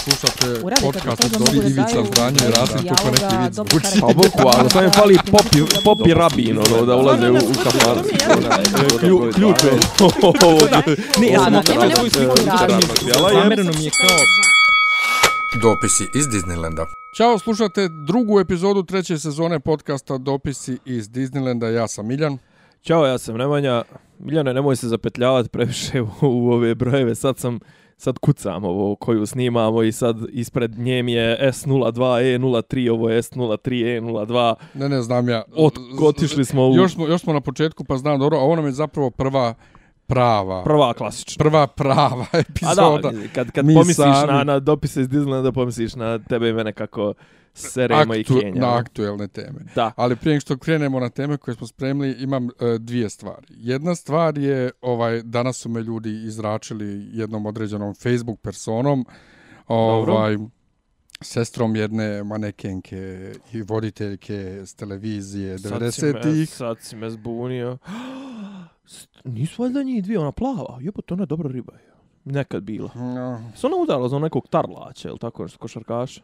Slušate Uradite podcast od da Ivica Zdranje i Rasim neki vic dobro zvuči. karakter. Pa bukvalno, samo je fali popi, popi rabin, ono, da ulaze u, u kafan. Klju- Ključ je. Ne, ja sam svoju sliku. Zamereno mi je kao Dopisi iz Disneylanda. Ćao, slušate drugu epizodu treće sezone podcasta Dopisi iz Disneylanda. Ja sam Miljan. Ćao, ja sam Nemanja. Miljane, nemoj se zapetljavati previše u, u ove brojeve. Sad sam sad kucam ovo koju snimamo i sad ispred njem je S02E03, ovo je S03E02. Ne, ne, znam ja. Od, otišli smo u Još smo, još smo na početku, pa znam dobro, a ovo nam je zapravo prva prava, prva klasična. prva prava A epizoda. da, kad, kad Mi pomisliš sami. na, na dopise iz Disneylanda, pomisliš na tebe i mene kako seremo i Aktu- Kenja. na aktuelne teme. Da. Ali prije nego što krenemo na teme koje smo spremili, imam e, dvije stvari. Jedna stvar je, ovaj danas su me ljudi izračili jednom određenom Facebook personom, ovaj, sestrom jedne manekenke i voditeljke s televizije Sad si me- 90-ih. Sad si me zbunio. Nisu valjda njih dvije, ona plava. Jebote, ona je dobra riba. je. Nekad bila. No, Se ona udala za nekog tarlača, ili tako nešto, košarkaša?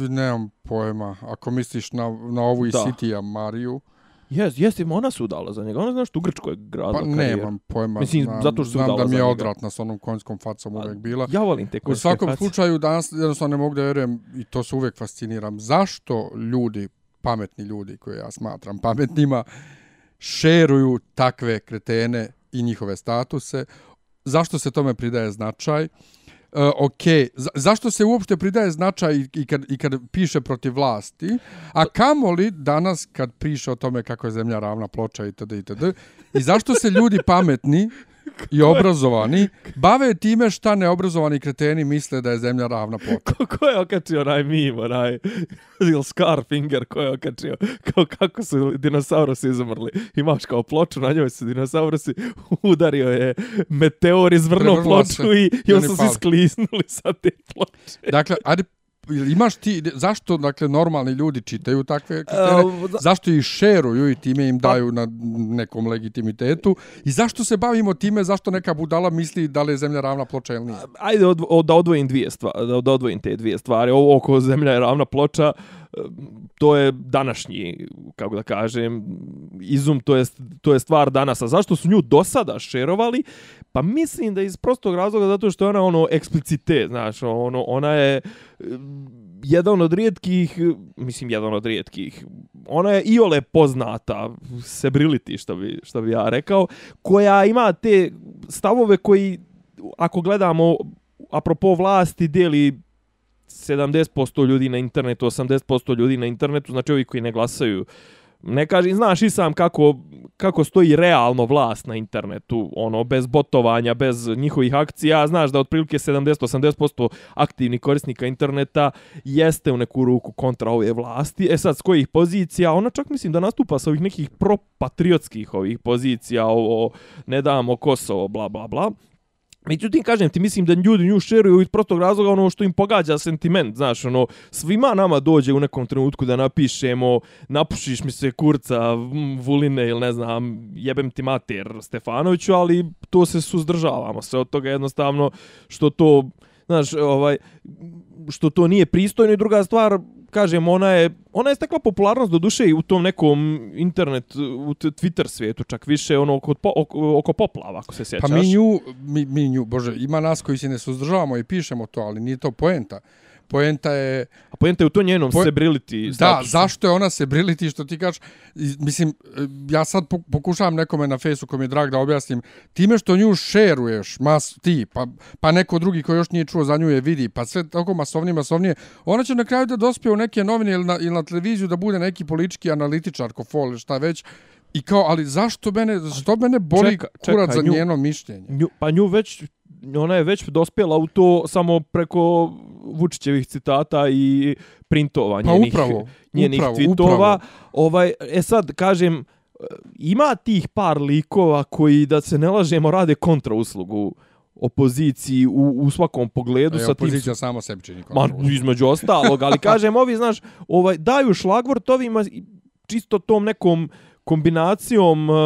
nemam pojma. Ako misliš na, na ovu iz Da. Citya Mariju, Jes, jes, ona se udala za njega. Ona znaš što u Grčkoj je gradila pa nemam pojma. Mislim, znam, zato što se udala da mi je njega. odvratna s onom konjskom facom uvek bila. Ja volim te U konjske svakom face. slučaju danas jednostavno ne mogu da vjerujem i to se uvijek fasciniram. Zašto ljudi, pametni ljudi koje ja smatram pametnima, šeruju takve kretene i njihove statuse? Zašto se tome pridaje značaj? E, ok, Z zašto se uopšte pridaje značaj i, i, kad, i kad piše protiv vlasti, a kamoli danas kad piše o tome kako je zemlja ravna ploča itd. itd. I zašto se ljudi pametni i obrazovani bave time šta neobrazovani kreteni misle da je zemlja ravna ploča. Ko, ko je okačio onaj mim, onaj, ili Scarfinger, ko je okačio, kao kako su dinosaurusi izumrli. Imaš kao ploču, na njoj su dinosaurusi, udario je meteor, izvrnuo se ploču i, i oni su se pali. skliznuli sa te ploče. Dakle, ajde, jel imaš ti, zašto dakle, normalni ljudi čitaju takve? Evo, da- Zašto ih šeruju i time im daju na nekom legitimitetu? I zašto se bavimo time, zašto neka budala misli da li je zemlja ravna ploča ili nije? Ajde od, od, da odvojim dvije stvari, da, da odvojim te dvije stvari. Ovo oko zemlja je ravna ploča, e, to je današnji, kako da kažem, izum, to je, to je stvar danas. A zašto su nju do sada šerovali? Pa mislim da iz prostog razloga zato što je ona ono eksplicite, znaš, ono, ona je eh, jedan od rijetkih, mislim jedan od rijetkih, ona je iole poznata, celebrity što bi, što bi ja rekao, koja ima te stavove koji, ako gledamo apropo vlasti, deli 70% ljudi na internetu, 80% ljudi na internetu, znači ovi koji ne glasaju. Ne kažem, znaš i sam kako, kako stoji realno vlast na internetu, ono, bez botovanja, bez njihovih akcija, znaš da otprilike 70-80% aktivnih korisnika interneta jeste u neku ruku kontra ove vlasti. E sad, s kojih pozicija? Ona čak mislim da nastupa sa ovih nekih propatriotskih ovih pozicija, ovo, ne damo Kosovo, bla, bla, bla. Međutim, kažem ti, mislim da ljudi nju šeruju iz prostog razloga ono što im pogađa sentiment, znaš, ono, svima nama dođe u nekom trenutku da napišemo, napušiš mi se kurca, Vuline ili ne znam, jebem ti mater Stefanoviću, ali to se suzdržavamo sve od toga jednostavno što to, znaš, ovaj, što to nije pristojno i druga stvar, kažem, ona je, ona je stekla popularnost do duše i u tom nekom internet, u Twitter svijetu, čak više ono oko, oko, oko poplava, ako se sjećaš. Pa mi nju, mi, mi nju, bože, ima nas koji se ne suzdržavamo i pišemo to, ali nije to poenta. Poenta je, A pojenta je u to njenom Po- celebrity da, statusu. zašto je ona se briliti što ti kažeš, mislim, ja sad pok- pokušavam nekome na fejsu koji mi je drag da objasnim, time što nju šeruješ, mas, ti, pa, pa neko drugi koji još nije čuo za nju je vidi, pa sve tako masovnije, masovnije, ona će na kraju da dospije u neke novine ili na, ili na televiziju da bude neki politički analitičar, ko fol, šta već, I kao, ali zašto mene, što mene boli Čeka- kurac čekaj, za nju- njeno mišljenje? Nju, pa nju već, ona je već dospjela u to samo preko Vučićevih citata i printova Pa njenih, upravo, njenih upravo, tweetova. upravo. Ovaj, e sad, kažem, ima tih par likova koji, da se ne lažemo, rade kontrauslugu opoziciji u, u svakom pogledu. E, sa tim opozicija samo sebi čini Ma, između ostalog, ali kažem, ovi, znaš, ovaj, daju šlagvort ovima čisto tom nekom kombinacijom uh,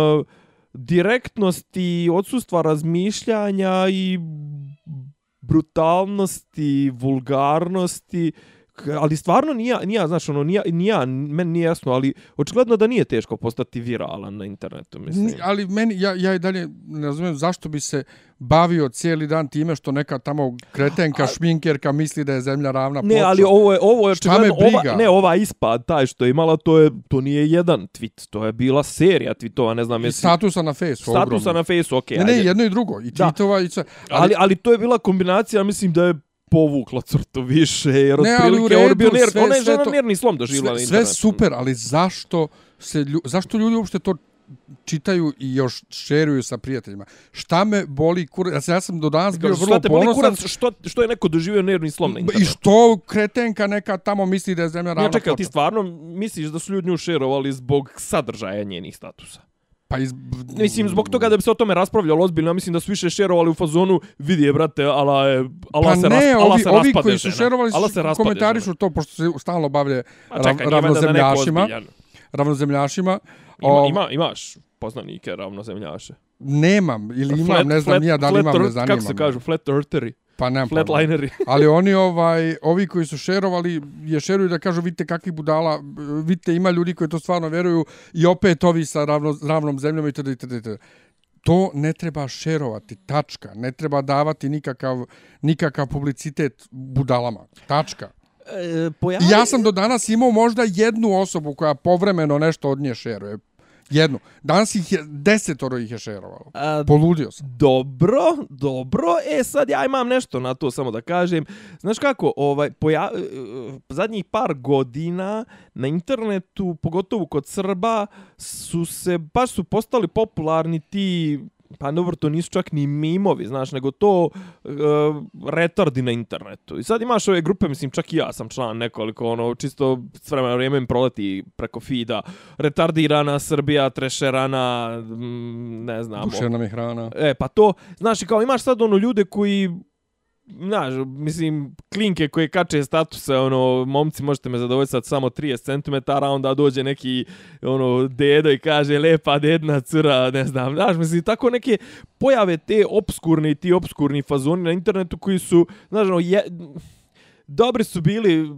direktnosti, odsustva razmišljanja i brutalnosti, vulgarnosti, Uh, ali stvarno nije, nije znaš, ono, nije, nije, meni nije jasno, ali očigledno da nije teško postati viralan na internetu, mislim. Ni- Ali meni, ja, ja i dalje ne razumijem zašto bi se bavio cijeli dan time što neka tamo kretenka, šminkerka misli da je zemlja ravna Ne, ploča. ali ovo je ovo je očigledno ova, ne, ova ispad taj što je imala, to je to nije jedan tweet, to je bila serija tweetova, ne znam jesi statusa na fejsu, statusa ogromno. na fejsu, okej. Ne, ne, ajde. jedno i drugo. I Da. tweetova i sve. ali, ali to je bila kombinacija, mislim da je povukla crtu više, jer Ne, ali u otprilike on je bio redu, ner, sve- ona je žena to- nervni slom doživjela na sve, sve internetu. super, ali zašto se lju, zašto ljudi uopšte to čitaju i još šeruju sa prijateljima. Šta me boli kurac? Ja, ja sam do danas bio vrlo te ponosan. kurac, što, što je neko doživio nervni slom na I internetu? što kretenka neka tamo misli da je zemlja ravna Ne, čekaj, ti stvarno misliš da su ljudi nju šerovali zbog sadržaja njenih statusa? Pa iz... Mislim, zbog toga da bi se o tome raspravljalo ozbiljno, ja mislim da su više šerovali u fazonu, vidi je, brate, ala, je, ala Pa se, ne, rasp, ala ovi, se ovi raspade koji su šerovali Ala se raspade komentarišu to, pošto se stalno bavlje A čekaj, rav, nije valjda da neko ravnozemljašima. Ravnozemljašima. Ima, ima, imaš poznanike ravnozemljaše. Nemam, ili imam, ne znam, nija da li imam, ne earth- zanima Kako se kažu, flat eartheri, Pa nemam flatlineri. Ali oni ovaj ovi koji su šerovali je šeruju da kažu vidite kakvi budala, vidite ima ljudi koji to stvarno vjeruju i opet ovi sa ravno, ravnom zemljom i td. itd. itd. To ne treba šerovati, tačka. Ne treba davati nikakav, nikakav publicitet budalama, tačka. E, pojavi... Ja sam do danas imao možda jednu osobu koja povremeno nešto od nje šeruje. Jednu. Danas ih je, desetoro ih je šerovalo. A, Poludio sam. Dobro, dobro. E, sad ja imam nešto na to samo da kažem. Znaš kako, ovaj, poja... e, zadnjih par godina na internetu, pogotovo kod Srba, su se, baš su postali popularni ti pa dobro, to nisu čak ni mimovi, znaš, nego to uh, retardi na internetu. I sad imaš ove grupe, mislim, čak i ja sam član nekoliko, ono, čisto s vremena vrijeme im proleti preko feeda. Retardirana Srbija, trešerana, mm, ne znam. Bušena mi hrana. E, pa to, znaš, i kao imaš sad ono ljude koji, znaš, mislim, klinke koje kače statuse, ono, momci, možete me zadovoljiti sad samo 30 cm, a onda dođe neki, ono, dedo i kaže, lepa dedna cura, ne znam, znaš, mislim, tako neke pojave te obskurne i ti obskurni fazoni na internetu koji su, znaš, ono, je, dobri su bili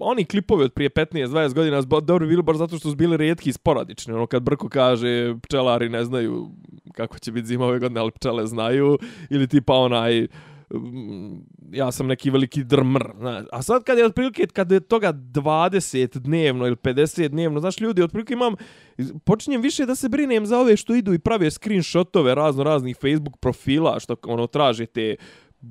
oni klipovi od prije 15-20 godina dobri bili baš zato što su bili rijetki i sporadični. Ono kad Brko kaže pčelari ne znaju kako će biti zima ove godine, ali pčele znaju. Ili tipa onaj uh, Mm, ja sam neki veliki drmr. Znaš. A sad kad je otprilike, kad je toga 20 dnevno ili 50 dnevno, znaš ljudi, otprilike imam, počinjem više da se brinem za ove što idu i prave screenshotove razno raznih Facebook profila, što ono traže te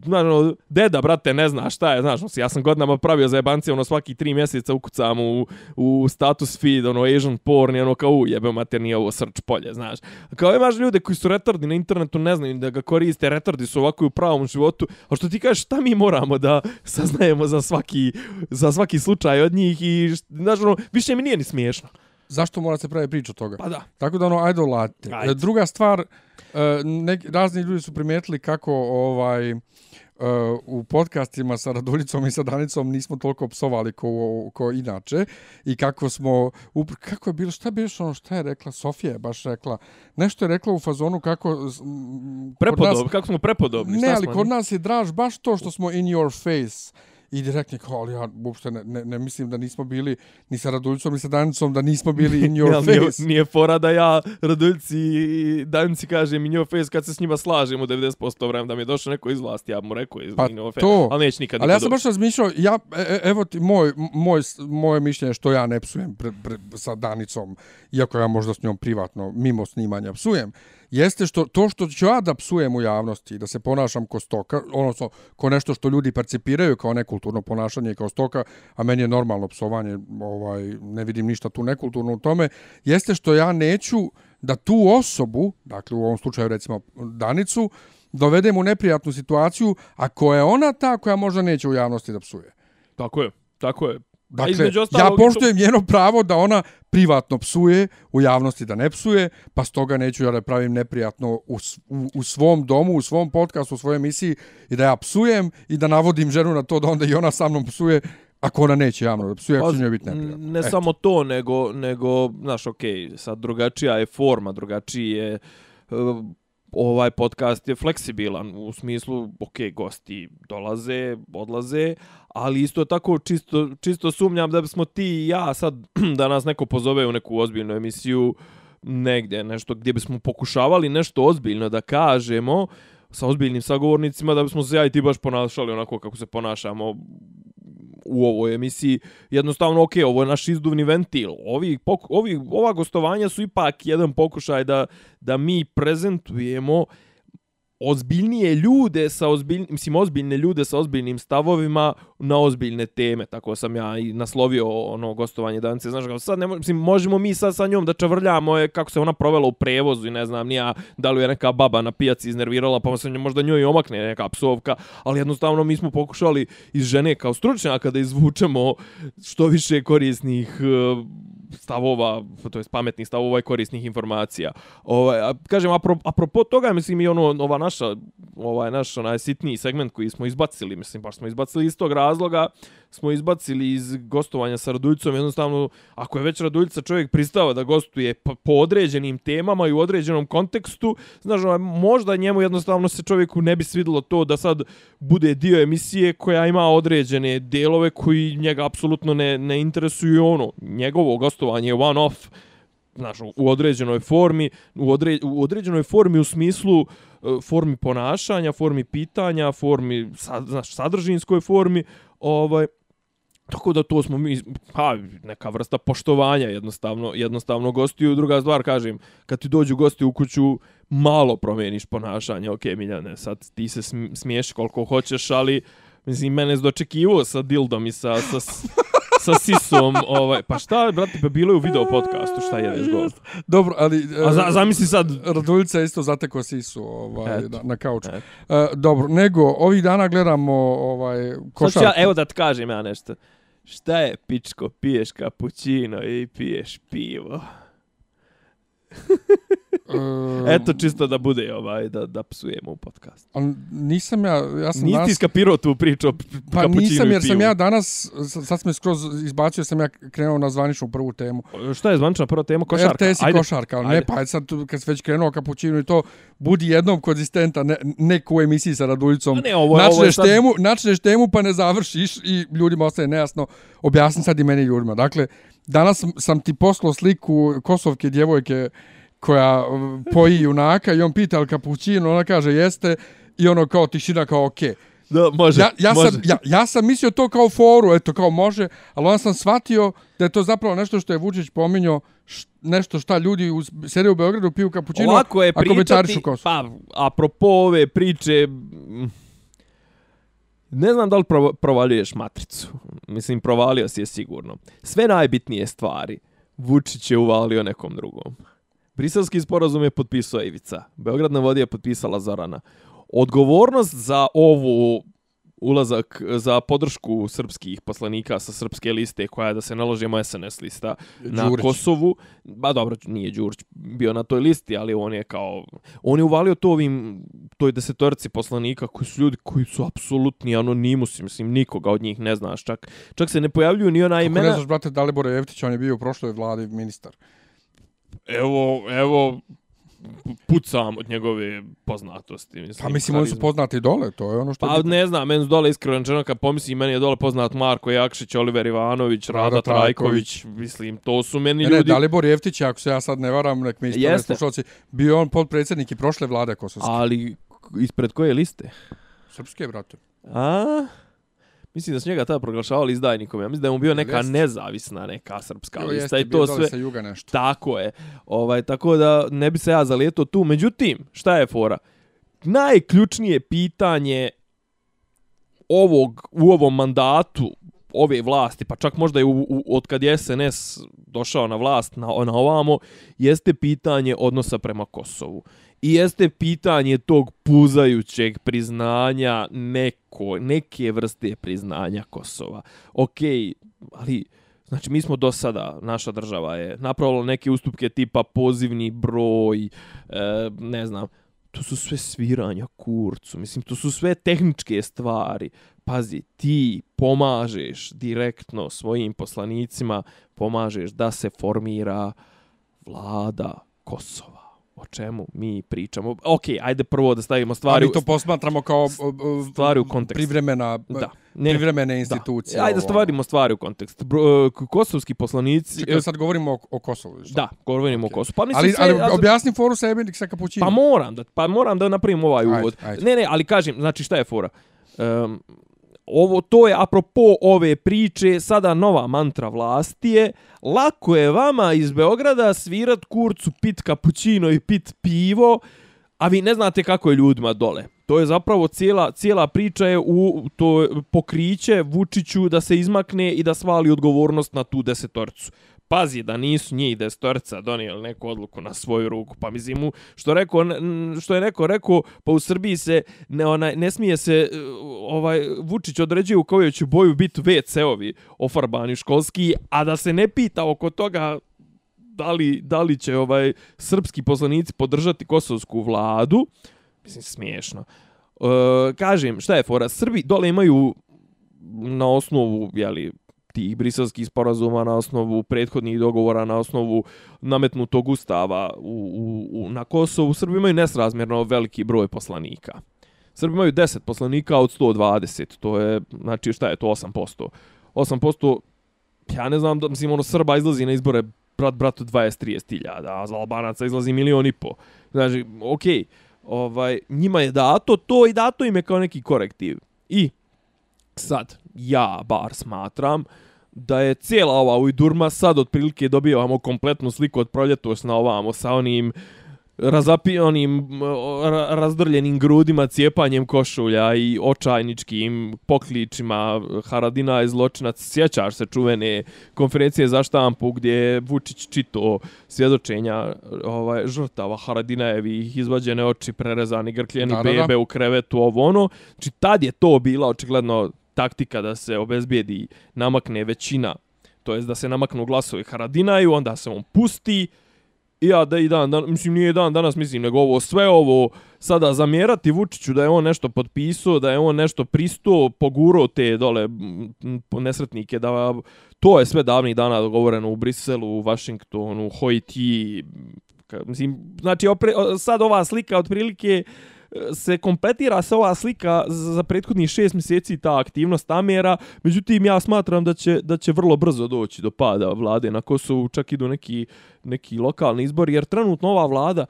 znaš, ono, deda, brate, ne zna šta je, znaš, ja sam godinama pravio za jebancije, ono, svaki tri mjeseca ukucam u, u status feed, ono, Asian porn, i ono, kao, u, jebe mater, nije ovo srč polje, znaš. Kao imaš ljude koji su retardi na internetu, ne znaju da ga koriste, retardi su ovako u pravom životu, a što ti kažeš, šta mi moramo da saznajemo za svaki, za svaki slučaj od njih i, znaš, ono, više mi nije ni smiješno. Zašto mora se pravi priča od toga? Pa da. Tako da ono, ajde olate. Ajde. Druga stvar, e, neki, razni ljudi su primijetili kako ovaj e, u podcastima sa Raduljicom i sa Danicom nismo toliko psovali ko, ko inače i kako smo upr- kako je bilo šta je bilo ono šta je rekla Sofija je baš rekla nešto je rekla u fazonu kako Prepodob, nas- kako smo prepodobni, ne šta ali kod nas je draž baš to što smo in your face i direktni kao, ali ja uopšte ne, ne, ne mislim da nismo bili ni sa Raduljicom ni sa Danicom da nismo bili in your nije, face. nije fora da ja Raduljci i Danici kažem in your face kad se s njima slažem u 90% vremena da mi je došao neko iz vlasti, ja mu rekao iz Pa in your face, to. ali neće nikad Ali ja sam baš razmišljao, ja, e, e, evo ti moj, moj, moje mišljenje što ja ne psujem pre, pre, sa Danicom, iako ja možda s njom privatno, mimo snimanja psujem, jeste što to što ću ja da psujem u javnosti, da se ponašam ko stoka, odnosno ko nešto što ljudi percipiraju kao nekulturno ponašanje kao stoka, a meni je normalno psovanje, ovaj, ne vidim ništa tu nekulturno u tome, jeste što ja neću da tu osobu, dakle u ovom slučaju recimo Danicu, dovedem u neprijatnu situaciju, ako je ona ta koja možda neće u javnosti da psuje. Tako je, tako je. Dakle, između ja poštujem njeno pravo da ona privatno psuje, u javnosti da ne psuje, pa stoga neću ja da pravim neprijatno u, s- u, u svom domu, u svom podcastu, u svojoj emisiji i da ja psujem i da navodim ženu na to da onda i ona sa mnom psuje, ako ona neće javno da psuje, ako će njoj biti neprijatno. Ne Eto. samo to, nego, nego znaš, okej, sad drugačija je forma, drugačiji je ovaj podcast je fleksibilan u smislu, ok, gosti dolaze, odlaze, ali isto tako čisto, čisto sumnjam da bismo ti i ja sad, da nas neko pozove u neku ozbiljnu emisiju, negdje, nešto gdje bismo pokušavali nešto ozbiljno da kažemo sa ozbiljnim sagovornicima, da bismo se ja i ti baš ponašali onako kako se ponašamo u ovoj emisiji. Jednostavno, ok, ovo je naš izduvni ventil. Ovi, ovi, ova gostovanja su ipak jedan pokušaj da, da mi prezentujemo ozbiljnije ljude sa ozbiljnim, mislim ozbiljne ljude sa ozbiljnim stavovima na ozbiljne teme. Tako sam ja i naslovio ono gostovanje danice. Znaš, kao sad ne mislim, možemo mi sad sa njom da čavrljamo je kako se ona provela u prevozu i ne znam, nija da li je neka baba na pijaci iznervirala, pa se možda njoj omakne neka psovka, ali jednostavno mi smo pokušali iz žene kao stručnjaka da izvučemo što više korisnih stavova, to jest pametnih stavova i korisnih informacija. Ovaj, a, kažem, apro, apropo toga, mislim, i ono, ova naša, ovaj naš onaj sitni segment koji smo izbacili, mislim, baš smo izbacili iz tog razloga, smo izbacili iz gostovanja sa Raduljicom, jednostavno, ako je već Raduljica čovjek pristava da gostuje po, po određenim temama i u određenom kontekstu, znaš, ono, možda njemu jednostavno se čovjeku ne bi svidilo to da sad bude dio emisije koja ima određene delove koji njega apsolutno ne, ne interesuju ono, njegovo gostovanje je one off, znaš, u određenoj formi, u, odre, u određenoj formi u smislu e, formi ponašanja, formi pitanja, formi, sad, znaš, sadržinskoj formi, ovaj, Tako da to smo mi, pa, neka vrsta poštovanja jednostavno, jednostavno gostiju. Druga stvar, kažem, kad ti dođu gosti u kuću, malo promijeniš ponašanje. Ok, Miljane, sad ti se smiješ koliko hoćeš, ali mislim, mene je dočekivo sa dildom i sa, sa, sa sisom, ovaj, pa šta, brate, pa bilo je u video podcastu, šta je već gost. Dobro, ali... A za, zamisli sad... Raduljica isto zateko sisu ovaj, na, na kauču. Uh, dobro, nego, ovih dana gledamo ovaj, košarku. Ja, evo da ti kažem ja nešto. Šta je, pičko, piješ kapućino i piješ pivo? Um, Eto čisto da bude ovaj da da psujemo u podcast. Al nisam ja, ja sam Nisi danas skapirao tu priču Pa nisam jer sam ja danas sad smo skroz izbacio sam ja krenuo na zvaničnu prvu temu. Šta je zvanična prva tema košarka? RTS ajde. košarka, ajde. ne pa sad kad se već krenuo kapućino i to budi jednom konzistenta ne neku emisiji sa Raduljicom. Ne, ovo, načneš sad... temu, načneš temu pa ne završiš i ljudima ostaje nejasno. Objasni sad i meni ljudima. Dakle, danas sam ti poslao sliku Kosovke djevojke koja poji junaka i on pita al kapućino, ona kaže jeste i ono kao tišina kao okej. Okay. Da, može, ja, ja, može. Sam, ja, ja sam mislio to kao foru, eto, kao može, ali onda sam shvatio da je to zapravo nešto što je Vučić pominjao, nešto šta ljudi u, sede u Beogradu, piju kapućino, Ovako je pričati, pa, apropo ove priče, ne znam da li provaljuješ matricu. Mislim, provalio si je sigurno. Sve najbitnije stvari Vučić je uvalio nekom drugom. Briselski sporazum je potpisao Ivica. Beograd na vodi je potpisala Zorana. Odgovornost za ovu ulazak za podršku srpskih poslanika sa srpske liste koja je da se naložimo SNS lista Đurić. na Kosovu. Ba dobro, nije Đurić bio na toj listi, ali on je kao on je uvalio to ovim toj desetorci poslanika koji su ljudi koji su apsolutni anonimusi, mislim nikoga od njih ne znaš, čak čak se ne pojavljuju ni ona imena. Kako ne znaš brate Dalibor Jevtić, on je bio u prošloj vladi ministar evo, evo, pucam od njegove poznatosti. Mislim, pa mislim, oni su poznati dole, to je ono što... Pa ne znam, meni su dole iskreno rečeno, kad pomislim, meni je dole poznat Marko Jakšić, Oliver Ivanović, Rada, Rada Trajković, mislim, to su meni ne, ljudi... Ne, Dalibor Jeftić, ako se ja sad ne varam, nek mi isto slušalci, bio on podpredsjednik i prošle vlade Kosovske. Ali, ispred koje liste? Srpske, brate. A? Mislim da su njega tada proglašavali izdajnikom. Ja mislim da je mu bio neka jest. nezavisna, neka srpska jo, lista. Jeste, I to sve... sa juga nešto. Tako je. Ovaj, tako da ne bi se ja zalijeto tu. Međutim, šta je fora? Najključnije pitanje ovog, u ovom mandatu ove vlasti, pa čak možda i u, u, od kad je SNS došao na vlast na, na ovamo, jeste pitanje odnosa prema Kosovu. I jeste pitanje tog puzajućeg priznanja neko, neke vrste priznanja Kosova. Ok, ali znači mi smo do sada, naša država je napravila neke ustupke tipa pozivni broj, e, ne znam, to su sve sviranja kurcu, mislim, to su sve tehničke stvari. Pazi, ti pomažeš direktno svojim poslanicima, pomažeš da se formira vlada Kosova o čemu mi pričamo. Ok, ajde prvo da stavimo stvari... Ali to posmatramo kao stvari u kontekst. privremena, Da. ne, privremene institucije. Da. Ajde da ovo. stavimo stvari u kontekst. K- kosovski poslanici... Čekaj, sad govorimo o, o Kosovu. šta? Da, govorimo okay. o Kosovu. Pa mislim Ali, sve, ali ja- objasni foru sebi sa kapućinom. Pa moram da pa moram da napravim ovaj Ajde, uvod. ajde. Ne, ne, ali kažem, znači šta je fora? Um, ovo to je apropo ove priče, sada nova mantra vlasti je lako je vama iz Beograda svirat kurcu, pit kapućino i pit pivo, a vi ne znate kako je ljudima dole. To je zapravo cijela, cijela priča je u to pokriće Vučiću da se izmakne i da svali odgovornost na tu desetorcu. Pazi da nisu njih destorca donijeli neku odluku na svoju ruku. Pa mislim mu, što, rekao, što je neko rekao, pa u Srbiji se ne, onaj, ne smije se e, ovaj Vučić određuje u kojoj će boju biti WC-ovi ofarbani školski, a da se ne pita oko toga da li, da li će ovaj srpski poslanici podržati kosovsku vladu. Mislim, smiješno. E, kažem, šta je fora? Srbi dole imaju na osnovu, jeli, tih briselskih sporazuma, na osnovu prethodnih dogovora, na osnovu nametnutog ustava u, u, u, na Kosovu, Srbi imaju nesrazmjerno veliki broj poslanika. Srbi imaju 10 poslanika od 120, to je, znači šta je to, 8%. 8%, ja ne znam, da, mislim, ono, Srba izlazi na izbore brat bratu 20-30 hiljada, a za Albanaca izlazi milion i po. Znači, okej, ovaj, njima je dato to i dato im je kao neki korektiv. I sad, ja bar smatram da je cijela ova ujdurma sad otprilike dobivamo kompletnu sliku od proljetos na ovamo sa onim razapi onim ra, razdrljenim grudima, cijepanjem košulja i očajničkim pokličima Haradina je zločinac. Sjećaš se čuvene konferencije za štampu gdje je Vučić čito svjedočenja ovaj, žrtava Haradinajevih, izvađene oči, prerezani grkljeni Da, da, da. bebe u krevetu, ovo ono. Znači tad je to bila očigledno taktika da se obezbijedi namakne većina to jest da se namaknu glasovi Haradinaju, onda se on pusti, i ja da i dan, dan, mislim nije dan danas, mislim, nego ovo sve ovo sada zamjerati Vučiću da je on nešto potpisao, da je on nešto pristo, poguro te dole nesretnike, da to je sve davnih dana dogovoreno u Briselu, u Vašingtonu, Haiti, ka- mislim, znači opre, sad ova slika otprilike uh, se kompletira se ova slika za prethodnih šest mjeseci ta aktivnost Amera, međutim ja smatram da će, da će vrlo brzo doći do pada vlade na Kosovu, čak i do neki, neki lokalni izbor, jer trenutno ova vlada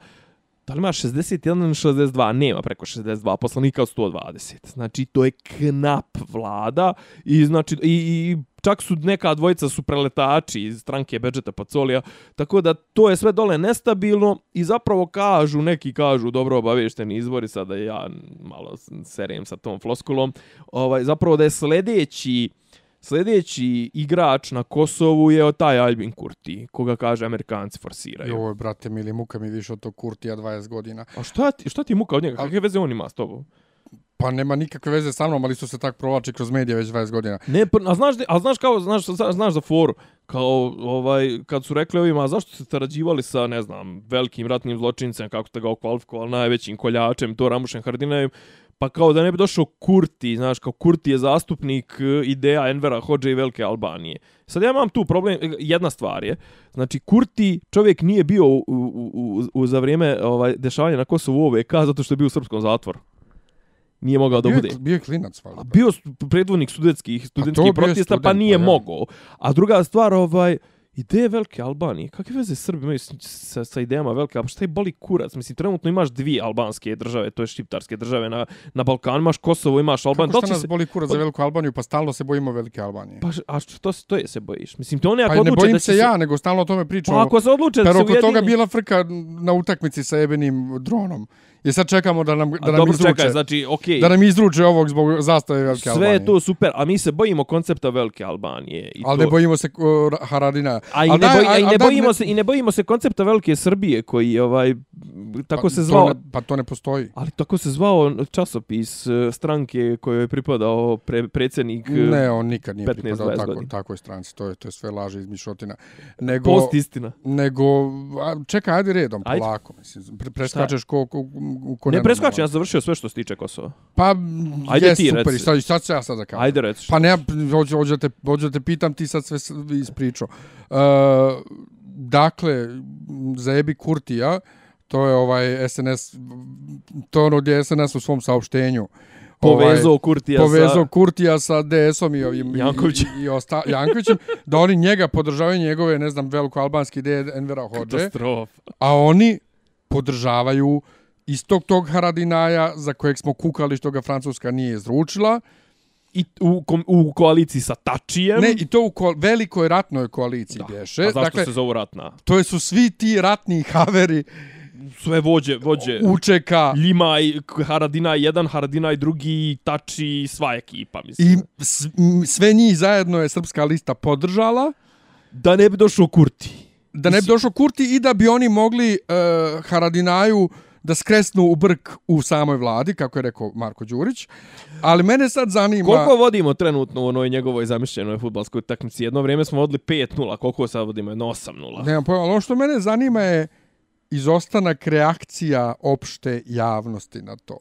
da li ima 61 ili 62, nema preko 62 poslanika od 120. Znači, to je knap vlada i znači i, i čak su neka dvojica su preletači iz stranke Bedžeta Pacolija, tako da to je sve dole nestabilno i zapravo kažu, neki kažu dobro obavešteni izvori, sada ja malo serem sa tom floskulom, ovaj, zapravo da je sljedeći Sljedeći igrač na Kosovu je taj Albin Kurti, koga kaže Amerikanci forsiraju. Joj, brate, mili, muka mi više od tog Kurtija 20 godina. A šta ti, šta ti muka od njega? Kakve veze on ima s tobom? Pa nema nikakve veze sa mnom, ali su se tak provlači kroz medije već 20 godina. Ne, pa, a znaš, a znaš kao, znaš, znaš za foru, kao, ovaj, kad su rekli ovima, zašto ste tarađivali sa, ne znam, velikim ratnim zločincem, kako ste ga okvalifikovali, najvećim koljačem, to Ramušem Hardinajem, pa kao da ne bi došao Kurti, znaš, kao Kurti je zastupnik e, ideja Envera Hođe i Velike Albanije. Sad ja imam tu problem, e, jedna stvar je, znači Kurti čovjek nije bio u, u, u, u za vrijeme ovaj, dešavanja na Kosovu u OVK zato što je bio u srpskom zatvoru. Nije mogao da bio, bude. je, bio je klinac, valjda. Bio predvodnik studentskih studentskih bio je protesta, pa student, nije pa ja. mogao. A druga stvar, ovaj, ideje Velike Albanije, kakve veze Srbi imaju sa, sa idejama Velike Albanije? Šta je boli kurac? Mislim, trenutno imaš dvije albanske države, to je šiptarske države na, na Balkanu, imaš Kosovo, imaš Albaniju. Kako će nas se- boli kurac za Veliku Albaniju, pa stalno se bojimo Velike Albanije. Pa, a što to je se bojiš? Mislim, to oni ako Pa ne odluče bojim da se ja, nego stalno o tome pričamo. Pa ako se odluče da se oko toga ujedini... bila frka na utakmici sa jebenim dronom. I sad čekamo da nam, da A nam dobro, izruče. čekaj, znači, okej. Da nam izruče ovog zbog zastave Velike Sve Albanije. je to super, a mi se bojimo koncepta Velike Albanije. I Ali to... ne bojimo se uh, Haradina. A i ne, boj, a i al ne bojimo se i ne bojimo se koncepta velike Srbije koji ovaj tako pa se to zvao Ne, pa to ne postoji. ali tako se zvao časopis eh, stranke kojoj je pripadao pre, predsjednik eh, Ne, on nikad nije 15-20 pripadao tako, godina. takvoj stranci. To je, to je sve laže izmišotina. Nego, post istina. nego a, čekaj, ajde redom, Ajde. polako. Mislim, pre, preskačeš ko, ko, ko, ko Ne preskačem, ja sam završio sve što se tiče Kosova. Pa, Ajde je ti, super. reci. Sad, sad ću ja sad da kažem. Ajde reci. Pa ne, hoću, hoću, da te, hoću te pitam, ti sad sve ispričao. Uh, dakle, za Ebi Kurtija, To je ovaj SNS, to je ono gdje je SNS u svom saopštenju Povezao ovaj, Kurtija povezao sa... Kurtija sa DS-om i ovim Jankovićem. i, i, osta, Jankovićem, da oni njega podržavaju njegove, ne znam, veliko albanski ideje Envera Hođe, Katastrof. a oni podržavaju istog tog Haradinaja za kojeg smo kukali što ga Francuska nije izručila. I u, kom, u koaliciji sa Tačijem. Ne, i to u ko, velikoj ratnoj koaliciji da. bješe. A zašto dakle, se zovu ratna? To su svi ti ratni haveri Sve vođe, vođe. učeka Limaj, Haradinaj jedan, Haradinaj drugi, Tači, sva ekipa, mislim. i sve njih zajedno je srpska lista podržala. Da ne bi došao Kurti. da ne bi došao Kurti i da bi oni mogli uh, Haradinaju da skresnu u brk u samoj vladi, kako je rekao Marko Đurić. Ali mene sad zanima... Koliko vodimo trenutno u onoj njegovoj zamišljenoj futbalskoj takmici? Jedno vrijeme smo vodili 5-0, koliko sad vodimo? Jedno 8-0. Nemam pojma, ali ono što mene zanima je izostanak reakcija opšte javnosti na to.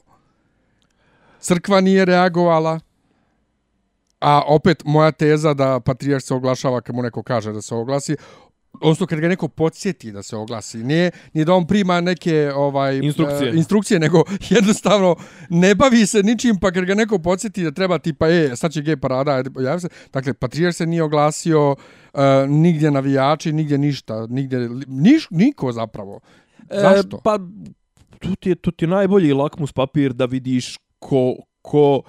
Crkva nije reagovala, a opet moja teza da patrijarh se oglašava kad mu neko kaže da se oglasi, odnosno kad ga neko podsjeti da se oglasi. Nije, nije da on prima neke ovaj Instrukcije. Uh, instrukcije, nego jednostavno ne bavi se ničim, pa kad ga neko podsjeti da treba tipa, e, sad će gej parada, javi se. Dakle, patrijarh se nije oglasio, uh, nigdje navijači, nigdje ništa, nigdje, niš, niko zapravo. Zašto? E, pa, tu ti, je, tu ti je najbolji lakmus papir da vidiš ko, ko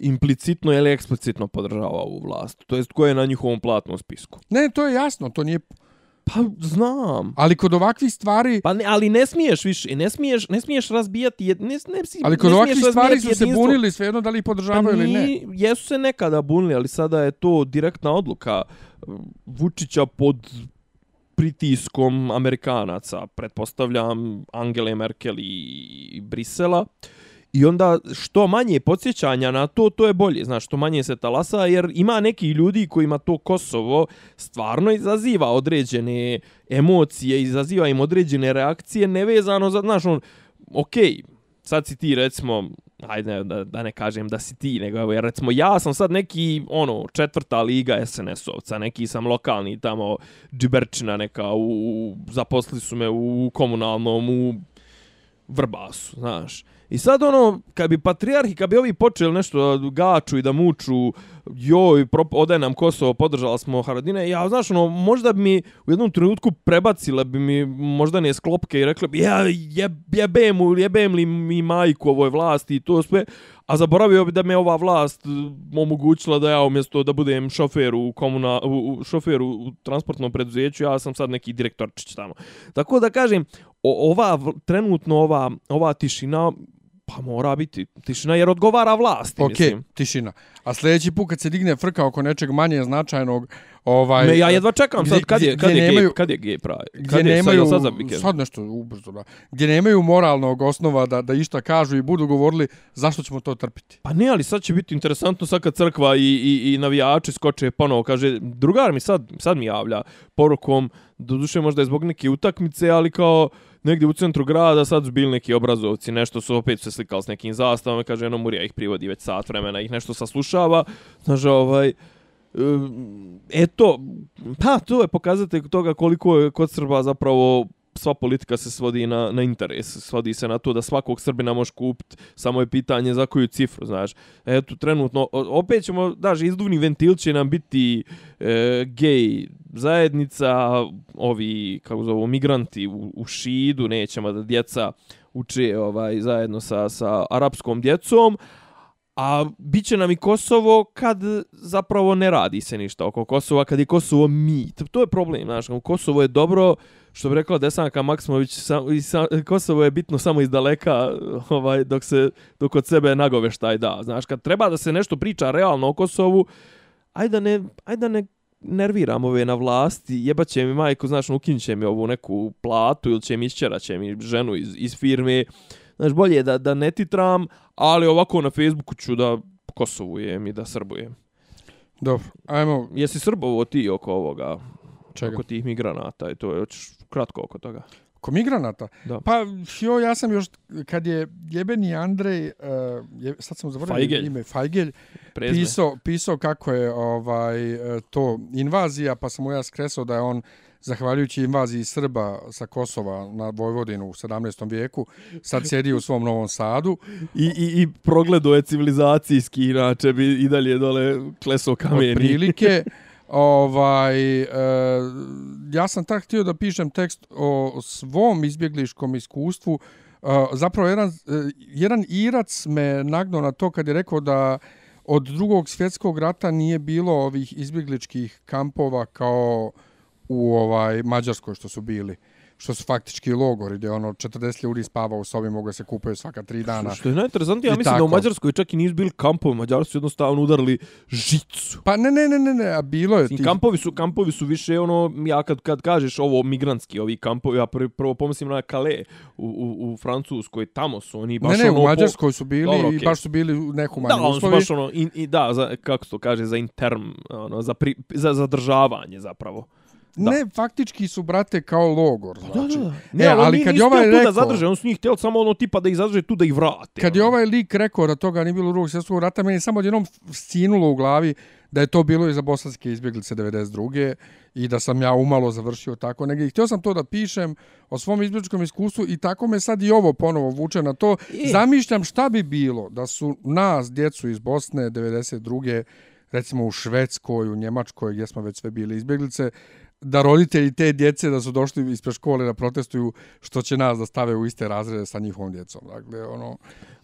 implicitno ili eksplicitno podržava ovu vlast. To jest ko je na njihovom platnom spisku. Ne, to je jasno, to nije... Pa znam. Ali kod ovakvih stvari... Pa ne, ali ne smiješ više, ne smiješ, ne smiješ razbijati, jed, ne, ne, ne, Ali kod ne ovakvih stvari su razbijati se jedinstvo. bunili svejedno da li podržavaju Pa ili ne. ni- Jesu se nekada bunili, ali sada je to direktna odluka Vučića pod pritiskom Amerikanaca, pretpostavljam Angele Merkel i Brisela. I onda što manje podsjećanja na to, to je bolje. Znaš, što manje se talasa, jer ima neki ljudi kojima to Kosovo stvarno izaziva određene emocije, izaziva im određene reakcije, nevezano za, znaš, on, okej, sad si ti recimo, ajde da, da ne kažem da si ti, nego evo, jer recimo ja sam sad neki, ono, četvrta liga SNS-ovca, neki sam lokalni tamo džiberčina neka, u, u, zaposli su me u komunalnom, u Vrbasu, znaš. I sad ono, kad bi patrijarhi, kad bi ovi počeli nešto da gaču i da muču, joj, ode nam Kosovo, podržala smo Haradine, ja, znaš, ono, možda bi mi u jednom trenutku prebacile bi mi možda ne sklopke i rekli bi, ja, je, jebem, jebem li mi majku ovoj vlasti i to sve, a zaboravio bi da me ova vlast omogućila da ja umjesto da budem šofer u, komuna, u, u šofer u, transportnom preduzeću, ja sam sad neki direktorčić tamo. Tako da kažem, o, ova, trenutno ova, ova tišina, pa mora biti tišina jer odgovara vlasti, Ok, mislim. tišina. A sljedeći put kad se digne frka oko nečeg manje značajnog, ovaj... Me, ja jedva čekam sad gdje- kad je, gdje- kad gdje je, nemaju- gej, kad je gej pravi. gdje Kad je, nemaju, sad, sad za vikend. sad nešto ubrzo, da, gdje nemaju moralnog osnova da, da išta kažu i budu govorili zašto ćemo to trpiti. Pa ne, ali sad će biti interesantno sad kad crkva i, i, i navijači skoče ponovo, kaže, drugar mi sad, sad mi javlja porukom, doduše možda je zbog neke utakmice, ali kao negdje u centru grada sad su bili neki obrazovci, nešto su opet se slikali s nekim zastavama, kaže, jedno Murija ih privodi već sat vremena, ih nešto saslušava, znaš, ovaj, eto, pa to je pokazatelj toga koliko je kod Srba zapravo sva politika se svodi na, na interes, svodi se na to da svakog Srbina može kupiti, samo je pitanje za koju cifru, znaš. Eto, trenutno, opet ćemo, daži, izduvni ventil će nam biti e, gej zajednica, ovi, kako zovu, migranti u, u Šidu, nećemo da djeca uče ovaj, zajedno sa, sa arapskom djecom, A bit će nam i Kosovo kad zapravo ne radi se ništa oko Kosova, kad je Kosovo mit. To je problem, znaš, Kosovo je dobro, što bi rekla Desanka Maksimović, sam, i sa, Kosovo je bitno samo iz daleka, ovaj, dok se dok od sebe nagoveštaj da. Znaš, kad treba da se nešto priča realno o Kosovu, ajde da ne, ajde da ne nerviram ove na vlasti, jebaće mi majku, znaš, ukinut će mi ovu neku platu ili će mi išćerat će mi ženu iz, iz firme. Znaš, bolje je da, da ne titram, ali ovako na Facebooku ću da kosovujem i da srbujem. Dobro, ajmo, Jesi srbovo ti oko ovoga? čega? Oko tih migranata i to je hoćeš kratko oko toga. Ko migranata? Da. Pa, jo, ja sam još, kad je jebeni Andrej, uh, je, sad sam zaboravio Fajgelj. ime, Fajgelj, Prezme. pisao, pisao kako je ovaj e, to invazija, pa sam mu ja skresao da je on zahvaljujući invaziji Srba sa Kosova na Vojvodinu u 17. vijeku, sad sjedi u svom Novom Sadu. I, i, i progledo je civilizacijski, inače bi i dalje dole kleso kameni. Od prilike. ovaj, e, ja sam tak htio da pišem tekst o svom izbjegliškom iskustvu. E, zapravo, jedan, e, jedan Irac me nagnao na to kad je rekao da od drugog svjetskog rata nije bilo ovih izbjegličkih kampova kao u ovaj Mađarskoj što su bili što su faktički logori, gdje ono 40 ljudi spava u sobi, mogu se kupaju svaka tri dana. Što je najinteresantnije, ja mislim tako. da u Mađarskoj čak i nisu bili kampovi, Mađari su jednostavno udarili žicu. Pa ne, ne, ne, ne, ne a bilo je... Ti... Kampovi, su, kampovi su više ono, ja kad, kad kažeš ovo migrantski, ovi kampovi, ja prvo, prvo pomislim na Kale u, u, u Francuskoj, tamo su oni baš ne, ne, ono... u Mađarskoj su bili Dobro, okay. i baš su bili u nehumani da, uslovi. Da, baš ono, i, i, da, za, kako se to kaže, za interm, ono, za, pri, za zadržavanje zapravo. Da. Ne, faktički su, brate, kao logor. Znači. Da, da, znači. Ne, e, ali kad je ovaj rekao... da zadrže, on su njih htjeli samo ono tipa da ih zadrže tu da ih vrate. Kad je ovaj lik rekao da toga nije bilo drugog svjetskog rata, meni je samo jednom scinulo u glavi da je to bilo i za bosanske izbjeglice 92. i da sam ja umalo završio tako negdje. I htio sam to da pišem o svom izbjegličkom iskustvu i tako me sad i ovo ponovo vuče na to. I... Zamišljam šta bi bilo da su nas, djecu iz Bosne 92 recimo u Švedskoj, u Njemačkoj, gdje smo već sve bili izbjeglice, da roditelji te djece da su došli ispred škole da protestuju što će nas da stave u iste razrede sa njihovom djecom. Dakle, ono...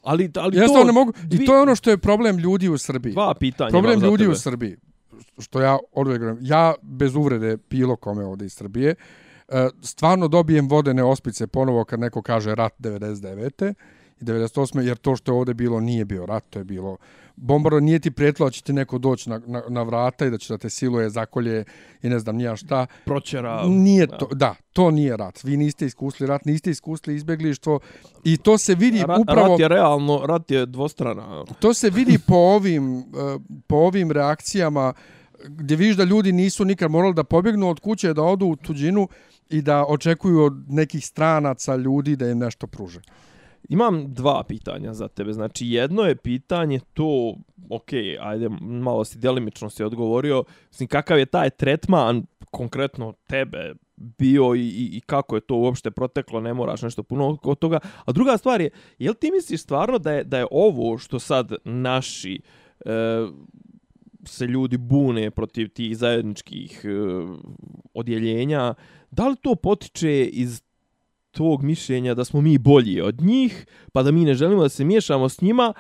Ali, ali to... Ne mogu... Dvi... I to je ono što je problem ljudi u Srbiji. Dva pitanja. Problem ljudi u Srbiji. Što ja odvijek Ja bez uvrede pilo kome ovdje iz Srbije. E, stvarno dobijem vodene ospice ponovo kad neko kaže rat 99. I 98. jer to što je ovdje bilo nije bio rat, to je bilo bombaro nije ti prijetlo da će ti neko doći na, na, na vrata i da će da te siluje, zakolje i ne znam nija šta. Proćera. Nije to, da, to nije rat. Vi niste iskusili rat, niste iskusili izbjeglištvo i to se vidi rat, upravo... Rat je realno, rat je dvostrana. To se vidi po ovim, eh, po ovim reakcijama gdje vidiš da ljudi nisu nikad morali da pobjegnu od kuće, da odu u tuđinu i da očekuju od nekih stranaca ljudi da im nešto pruže. Imam dva pitanja za tebe. Znači, jedno je pitanje to, ok, ajde, malo si delimično si odgovorio, mislim, kakav je taj tretman konkretno tebe bio i, i, i kako je to uopšte proteklo, ne moraš nešto puno od toga. A druga stvar je, jel ti misliš stvarno da je, da je ovo što sad naši e, se ljudi bune protiv tih zajedničkih e, odjeljenja, da li to potiče iz tog mišljenja da smo mi bolji od njih, pa da mi ne želimo da se miješamo s njima,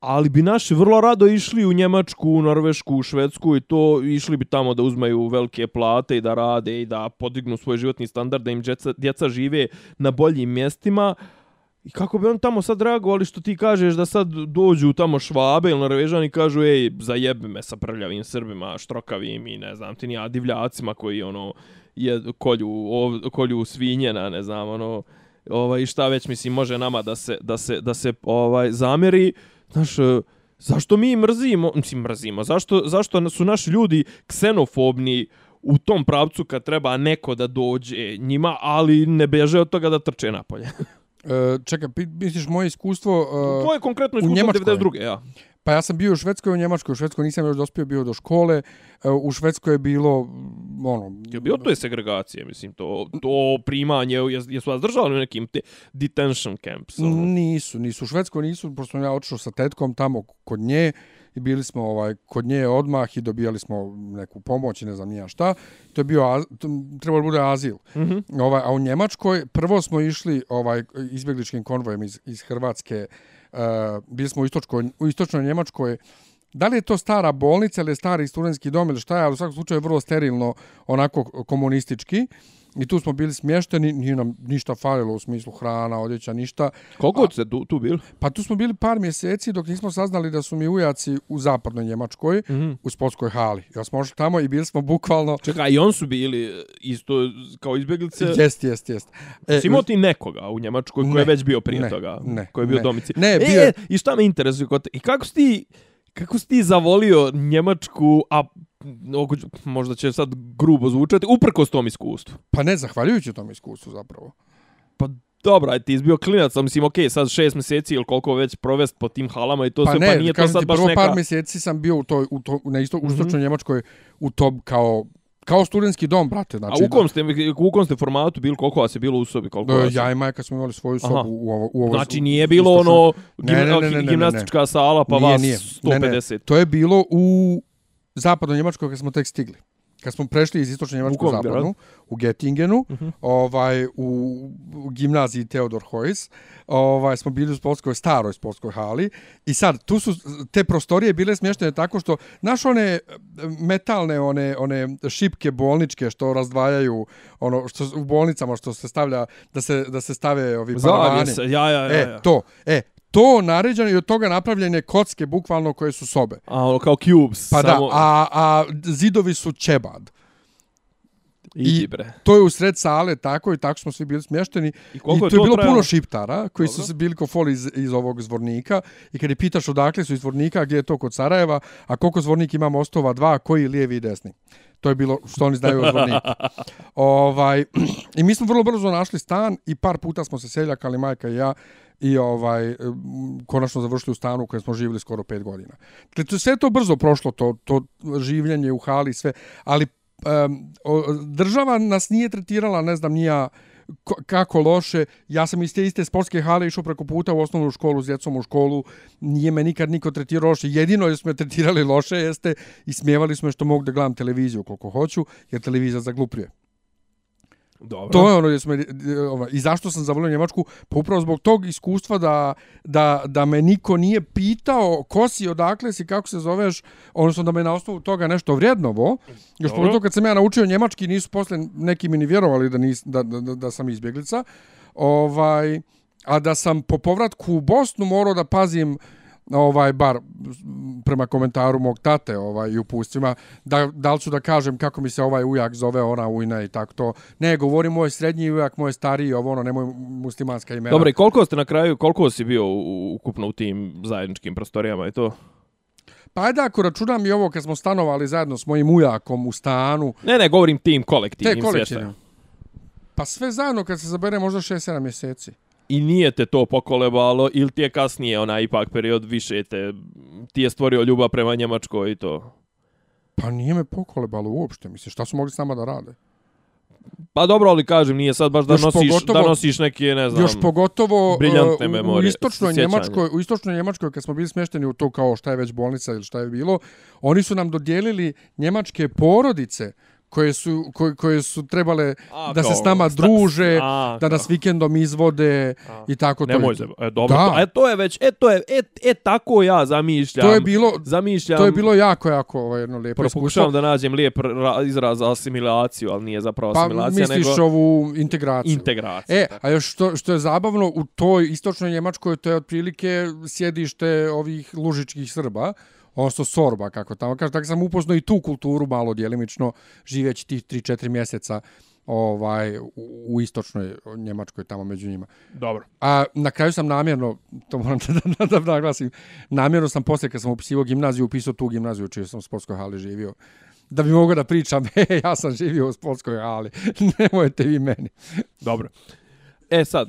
ali bi naši vrlo rado išli u Njemačku, u Norvešku, u Švedsku i to išli bi tamo da uzmaju velike plate i da rade i da podignu svoj životni standard, da im djeca, djeca žive na boljim mjestima. I kako bi on tamo sad reagovali što ti kažeš da sad dođu tamo švabe ili norvežani kažu ej, zajebi me sa prljavim srbima, štrokavim i ne znam ti nija divljacima koji ono je kolju ov, kolju svinjena, ne znam, ono ovaj šta već mislim može nama da se da se da se ovaj zamjeri. Znaš, e, zašto mi mrzimo, mislim mrzimo. Zašto zašto su naši ljudi ksenofobni u tom pravcu kad treba neko da dođe njima, ali ne beže od toga da trče napolje. e, čekaj, misliš moje iskustvo... Uh, to je konkretno iskustvo 92. Ja. Pa ja sam bio u Švedskoj i u Njemačkoj. U Švedskoj nisam još dospio bio do škole. E, u Švedskoj je bilo ono... Je bio to je segregacije, mislim, to, to primanje, jesu vas držali u nekim te detention camps? Ono? Nisu, nisu. U Švedskoj nisu, pošto ja otišao sa tetkom tamo kod nje i bili smo ovaj kod nje odmah i dobijali smo neku pomoć i ne znam nija šta. To je bio, trebalo bude azil. Mm -hmm. ovaj, a u Njemačkoj prvo smo išli ovaj izbjegličkim konvojem iz, iz Hrvatske uh, E, bili smo u, istočkoj, u istočnoj Njemačkoj, da li je to stara bolnica ili stari studentski dom ili šta je, ali u svakom slučaju je vrlo sterilno, onako komunistički. I tu smo bili smješteni, nije nam ništa falilo u smislu hrana, odjeća, ništa. Koliko ste tu, tu bili? Pa tu smo bili par mjeseci dok nismo saznali da su mi ujaci u zapadnoj Njemačkoj, mm -hmm. u sportskoj hali. Ja smo ošli tamo i bili smo bukvalno... Čekaj, i on su bili isto kao izbjeglice? Jest, jest, jest. E, si imao ti nekoga u Njemačkoj koji je već bio prije ne, toga? Ne, koji je bio ne. domici? Ne, e, bio... E, I šta me interesuje? I kako si ti... Kako si ti zavolio Njemačku, a možda će sad grubo zvučati, uprko s tom iskustvu? Pa ne, zahvaljujući tom iskustvu zapravo. Pa dobro, aj ti izbio klinac, mislim, okej, okay, sad šest mjeseci ili koliko već provest po tim halama i to pa sve, ne, pa nije to sad ti, baš prvo neka... par mjeseci sam bio u to, u to, na isto, u mm -hmm. Njemačkoj u tom kao kao studentski dom, brate. Znači, A u kom, ste, u kom ste formatu bili, koliko vas je bilo u sobi? Koliko je? ja i majka smo imali svoju sobu Aha. u ovo, u ovo Znači nije bilo ono Ne, gim, ne, ne, ne, ne, ne, ne. gimnastička sala pa Nije, vas nije. 150. Ne, ne. To je bilo u zapadnoj Njemačkoj kad smo tek stigli. Kad smo prešli iz istočne Njemačke u zapadnu, u Gettingenu, Mhm. ovaj, u, u gimnaziji Theodor Heuss, ovaj, smo bili u sportskoj, staroj sportskoj hali i sad, tu su te prostorije bile smještene tako što, znaš one e, metalne, one, one šipke bolničke što razdvajaju, ono, što u bolnicama što se stavlja, da se, da se stave ovi paravani. Ja, ja, ja. E, ja. to, e, to naređeno i od toga napravljene kocke, bukvalno koje su sobe. A ono kao cubes. Pa samo... da, a, a zidovi su ćebad. Idi, i- bre. To je u sred sale, tako i tako smo svi bili smješteni. I I je tu je to bilo trajalo? puno šiptara koji su Dobro. se bili ko fol iz, iz ovog zvornika. I kad je pitaš odakle su iz zvornika, gdje je to kod Sarajeva, a koliko zvornik ima mostova, dva, koji lijevi i desni. To je bilo što oni znaju o zvorniku. ovaj, I mi smo vrlo brzo našli stan i par puta smo se seljakali, majka i ja, i ovaj e, konačno završili u stanu u kojem smo živjeli skoro pet godina. Dakle, to, sve to brzo prošlo, to, to življenje u hali sve, ali um, država nas nije tretirala, ne znam, nija kako loše. Ja sam iz te iste sportske hale išao preko puta u osnovnu školu s djecom u školu. Nije me nikad niko tretirao loše. Jedino je smo me tretirali loše jeste i smijevali smo je što mogu da gledam televiziju koliko hoću, jer televizija zaglupljuje. Dobro. To je ono gdje smo, ovaj, i zašto sam zavolio Njemačku? Pa upravo zbog tog iskustva da, da, da me niko nije pitao ko si, odakle si, kako se zoveš, odnosno da me na osnovu toga nešto vrijednovo. Još pogotovo kad sam ja naučio njemački, nisu posle neki mi ni vjerovali da, nis, da, da, da, da sam izbjeglica. Ovaj, a da sam po povratku u Bosnu morao da pazim ovaj bar prema komentaru mog tate ovaj i upustvima da da li ću da kažem kako mi se ovaj ujak zove ona ujna i tako to. Ne govorim moj srednji ujak moj stariji ovo ono nemoj muslimanska imena. Dobro, i koliko ste na kraju, koliko si bio u- ukupno u tim zajedničkim prostorijama i to? pa ajde ako računam i ovo kad smo stanovali zajedno s mojim ujakom u stanu. Ne, ne, govorim tim te kolektivnim kolektivne. svjestem. pa sve zajedno kad se zabere možda 6-7 mjeseci I nije te to pokolebalo ili ti je kasnije onaj ipak period više te, ti je stvorio ljubav prema Njemačkoj i to? pa nije me pokolebalo uopšte mislim šta su mogli s nama da rade Pa dobro, ali kažem, nije sad baš da Još nosiš, pogotovo- da nosiš neke, ne znam... Još pogotovo briljantne uh, u- memorije, u istočnoj. Njemačkoj, u istočnoj Njemačkoj kad smo bili smješteni u to kao šta je već bolnica ili šta je bilo, oni su nam dodijelili njemačke porodice koje su koje, koje su trebale A, da se kao s nama sta- druže, a, da nas vikendom izvode A. i tako to. Nemoj se, e, dobro, Da. to, e, to je već, e, to je, e, e, tako ja zamišljam. To je bilo Zamišljam, to je bilo jako jako ovaj jedno lijepo iskustvo. pokušavam da nađem lijep ra- izraz za asimilaciju, ali nije zapravo Pa asimilacija, misliš nego ovu integraciju. integracija. E, a još što, što je zabavno, u toj istočnoj Njemačkoj to je otprilike sjedište ovih lužičkih Srba, odnosno Sorba, kako tamo kaže. Tako sam upoznao i tu kulturu malo djelimično, živeći tih 3-4 mjeseca ovaj, u, istočnoj Njemačkoj, tamo među njima. Dobro. A na kraju sam namjerno, to moram da, da, da naglasim, namjerno sam poslije kad sam upisivao gimnaziju, upisao tu gimnaziju čiju sam u sportskoj hali živio. Da bi mogao da pričam, e, ja sam živio u sportskoj hali, nemojte vi meni. Dobro. E sad,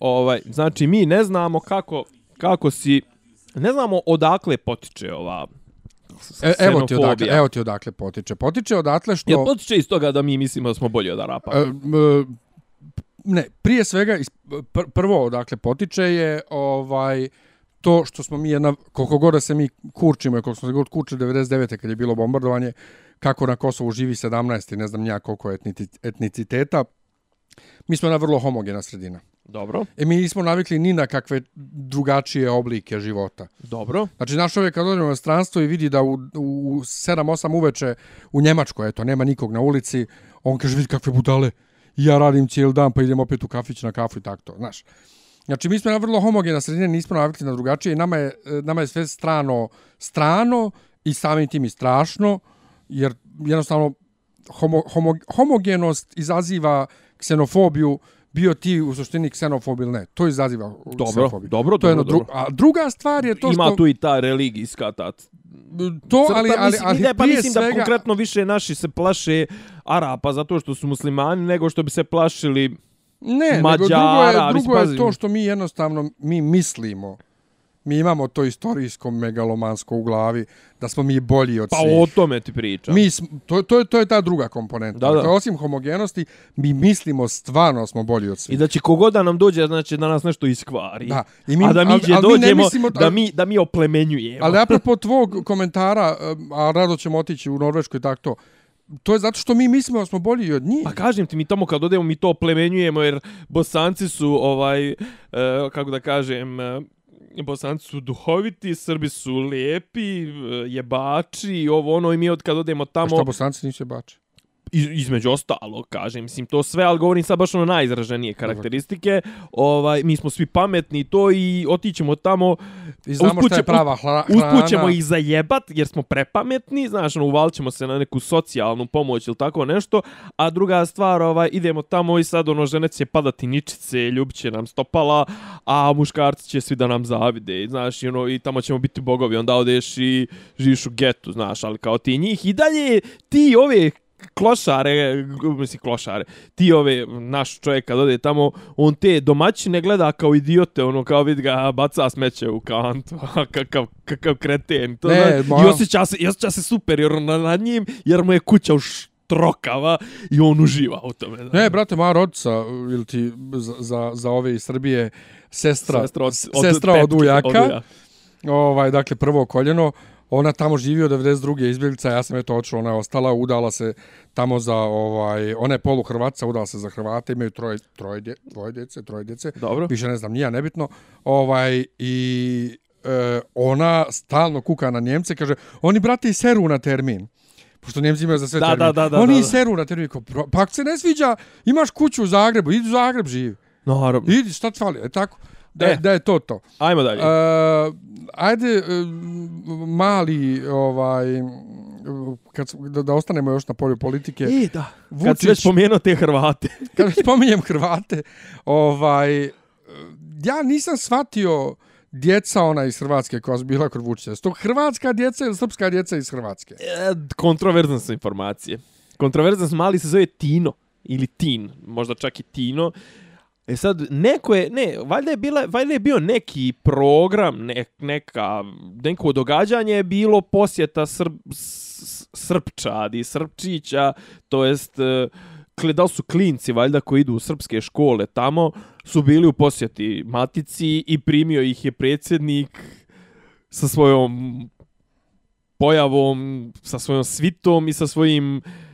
ovaj, znači mi ne znamo kako, kako si, ne znamo odakle potiče ova E, evo ti odakle, evo ti odakle potiče. Potiče odatle što... Jel potiče iz toga da mi mislimo da smo bolji od Arapa? E, m, ne, prije svega pr- prvo odakle potiče je ovaj to što smo mi jedna koliko god da se mi kurčimo koliko smo se god kurčili 99. kad je bilo bombardovanje kako na Kosovu živi 17 i ne znam ja koliko etnici- etniciteta mi smo jedna vrlo homogena sredina. Dobro, E mi nismo navikli ni na kakve drugačije oblike života. dobro. Znači, naš čovjek kad u stranstvo i vidi da u, u 7-8 uveče u Njemačkoj, eto, nema nikog na ulici, on kaže, vidi kakve budale, ja radim cijeli dan, pa idem opet u kafić na kafu i tako to, znaš. Znači, mi smo na vrlo homogena sredina, nismo navikli na drugačije i nama je, nama je sve strano, strano i samim tim i strašno, jer jednostavno homo, homo, homogenost izaziva ksenofobiju, bio ti u suštini ksenofob ili ne. To izaziva Dobro, ksenofobiju. dobro, To je jedno dobro, dru... A druga stvar je to Ima što... tu i ta religijska ta to, ali, ali, mislim, ali ne, pa mislim svega... da konkretno više naši se plaše Arapa zato što su muslimani nego što bi se plašili Ne, nego Mađara, drugo je, drugo je to što mi jednostavno mi mislimo Mi imamo to istorijsko megalomansko u glavi, da smo mi bolji od Pa svih. o tome ti pričam. Mi smo, to, to, je, to je ta druga komponenta. Da, da. Dakle, osim homogenosti, mi mislimo stvarno smo bolji od I svih. da će kogoda nam dođe, znači da nas nešto iskvari. Da, i mi- a da mi ali- ali mi dođemo, mislimo- da, mi, da mi oplemenjujemo. Ali apropo tvog komentara, um, a rado ćemo otići u Norvešku i tako to, to je zato što mi mislimo da smo bolji i od njih. Pa kažem ti, mi tamo kad odemo, mi to oplemenjujemo, jer bosanci su, ovaj, e, kako da kažem, e, bosanci su duhoviti, srbi su lijepi, e, jebači, ovo ono, i mi od kad odemo A tamo... bosanci nisu jebači? Iz, između ostalo, kažem, mislim, to sve, ali govorim sad baš ono najizraženije karakteristike, ovaj, mi smo svi pametni to i otićemo tamo, I znamo Usput šta je prava hla, hrana. usput ćemo ih zajebat jer smo prepametni, znaš, ono, uvalit ćemo se na neku socijalnu pomoć ili tako nešto, a druga stvar, ovaj, idemo tamo i sad, ono, žene će padati ničice, ljubit će nam stopala, a muškarci će svi da nam zavide, znaš, i, ono, i tamo ćemo biti bogovi, onda odeš i živiš u getu, znaš, ali kao ti njih i dalje, ti ove klošare, mislim klošare, ti ove, naš čovjek kad ode tamo, on te domaćine gleda kao idiote, ono kao vidi ga baca smeće u kantu, kakav, kakav kreten. To, Ne, ma- I osjeća se, i osjeća se superiorno na, nad njim, jer mu je kuća u štrokava i on uživa u tome. znaš. Ne, brate, moja rodica, ili ti za, za, za ove iz Srbije, sestra, Sestra od, sestra od tetke, ujaka, ujaka. ovaj, dakle, prvo koljeno, ona tamo živi od 92. izbjeglica, ja sam eto očeo, ona je ostala, udala se tamo za, ovaj, ona je polu Hrvatska, udala se za Hrvate, imaju troje, troje, dje, dvoje djece, troje djece, Dobro. više ne znam, nije nebitno, ovaj, i e, ona stalno kuka na Njemce, kaže, oni, brate, i seru na termin. Pošto Njemci imaju za sve Da, termin. da, da, da, Oni da, i da. seru na termin. Kao, "Bro, Pa ako se ne sviđa, imaš kuću u Zagrebu, idi u Zagreb živi. Naravno. Idi, šta ti fali? E tako? Da, E. da je to to. Ajmo dalje. Uh, ajde, uh, mali, ovaj, kad, da, da ostanemo još na polju politike. E, da. Kad Vučić- si već spomenuo te Hrvate. kad spominjem Hrvate, ovaj, ja nisam shvatio djeca ona iz Hrvatske koja su bila kod Vučića. Sto hrvatska djeca ili srpska djeca iz Hrvatske? E, kontroverzne su informacije. Kontroverzne su, mali se zove Tino. Ili Tin. Možda čak i Tino. E sad, neko je, ne, valjda je, bila, valjda je bio neki program, ne, neka, neko događanje je bilo posjeta Srb, Srpčadi, Srpčića, to jest, e, kli- da su klinci, valjda, koji idu u srpske škole tamo, su bili u posjeti matici i primio ih je predsjednik sa svojom pojavom, sa svojom svitom i sa svojim uh,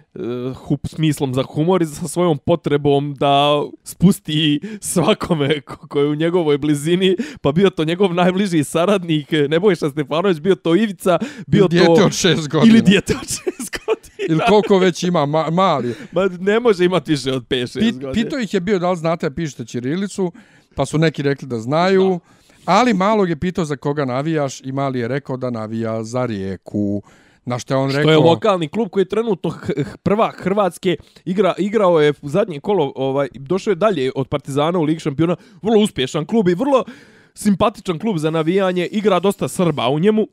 hup, smislom za humor i sa svojom potrebom da spusti svakome ko, ko je u njegovoj blizini, pa bio to njegov najbliži saradnik, Nebojša Stefanović, bio to Ivica, bio Ili dijete to... od šest godina. Ili dijete od šest godina. Ili koliko već ima, ma, mali. Ma ne može imati više od 5-6 Pit, godina. pitao ih je bio da li znate da pišete Ćirilicu, pa su neki rekli da znaju, da. ali malog je pitao za koga navijaš i mali je rekao da navija za rijeku. Na što je on Što rekao... je lokalni klub koji je trenutno prvak Hrvatske igra igrao je u zadnje kolo ovaj došao je dalje od Partizana u Ligi šampiona. Vrlo uspješan klub i vrlo simpatičan klub za navijanje. Igra dosta Srba u njemu.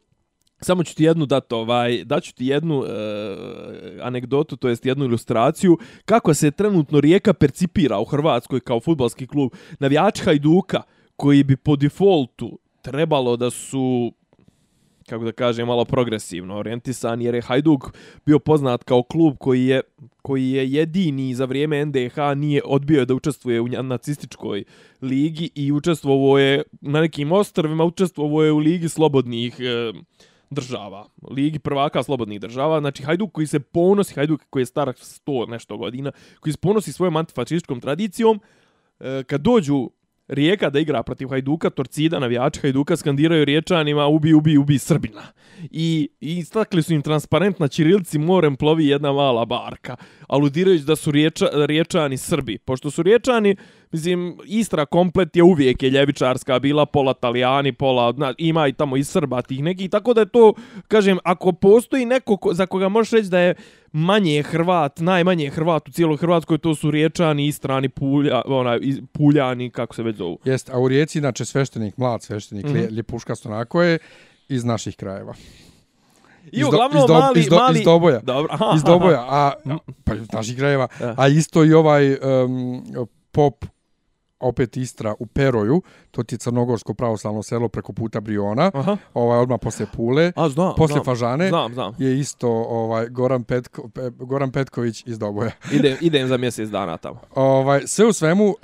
Samo ću ti jednu dat, ovaj, daću ti jednu e, anegdotu, to jest jednu ilustraciju, kako se trenutno Rijeka percipira u Hrvatskoj kao futbalski klub. Navijači Hajduka, koji bi po defaultu trebalo da su kako da kažem, malo progresivno orijentisan, jer je Hajduk bio poznat kao klub koji je, koji je jedini za vrijeme NDH nije odbio da učestvuje u nacističkoj ligi i učestvovao je na nekim ostrvima, učestvovao je u ligi slobodnih e, država, ligi prvaka slobodnih država, znači Hajduk koji se ponosi, Hajduk koji je star 100 nešto godina, koji se ponosi svojom antifašističkom tradicijom, e, kad dođu Rijeka da igra protiv Hajduka, Torcida, navijači Hajduka skandiraju riječanima ubi, ubi, ubi Srbina. I, i istakli su im transparent na Čirilici morem plovi jedna mala barka, aludirajući da su riječa, riječani Srbi. Pošto su riječani, mislim, Istra komplet je uvijek je ljevičarska bila, pola Talijani, pola, na, ima i tamo i Srba tih nekih, tako da je to, kažem, ako postoji neko ko, za koga možeš reći da je manje Hrvat, najmanje Hrvat u cijeloj Hrvatskoj, to su riječani, istrani, pulja, ona, iz- puljani, kako se već zovu. Jest, a u Rijeci, inače, sveštenik, mlad sveštenik, mm. -hmm. Ljepuškast onako je, iz naših krajeva. I Iz do- uglavnom iz do- mali, iz do- mali... iz Doboja. Dobro, aha, Iz Doboja, a, pa iz naših krajeva, Da. a isto i ovaj um, pop opet Istra u Peroju, to ti je crnogorsko pravoslavno selo preko puta Briona, Aha. ovaj, odmah posle Pule, A, znam, posle znam. Fažane, Znam, znam. je isto ovaj, Goran, Petko, Pe- Goran Petković iz Doboja. Idem, idem za mjesec dana tamo. Ovaj, sve u svemu, uh,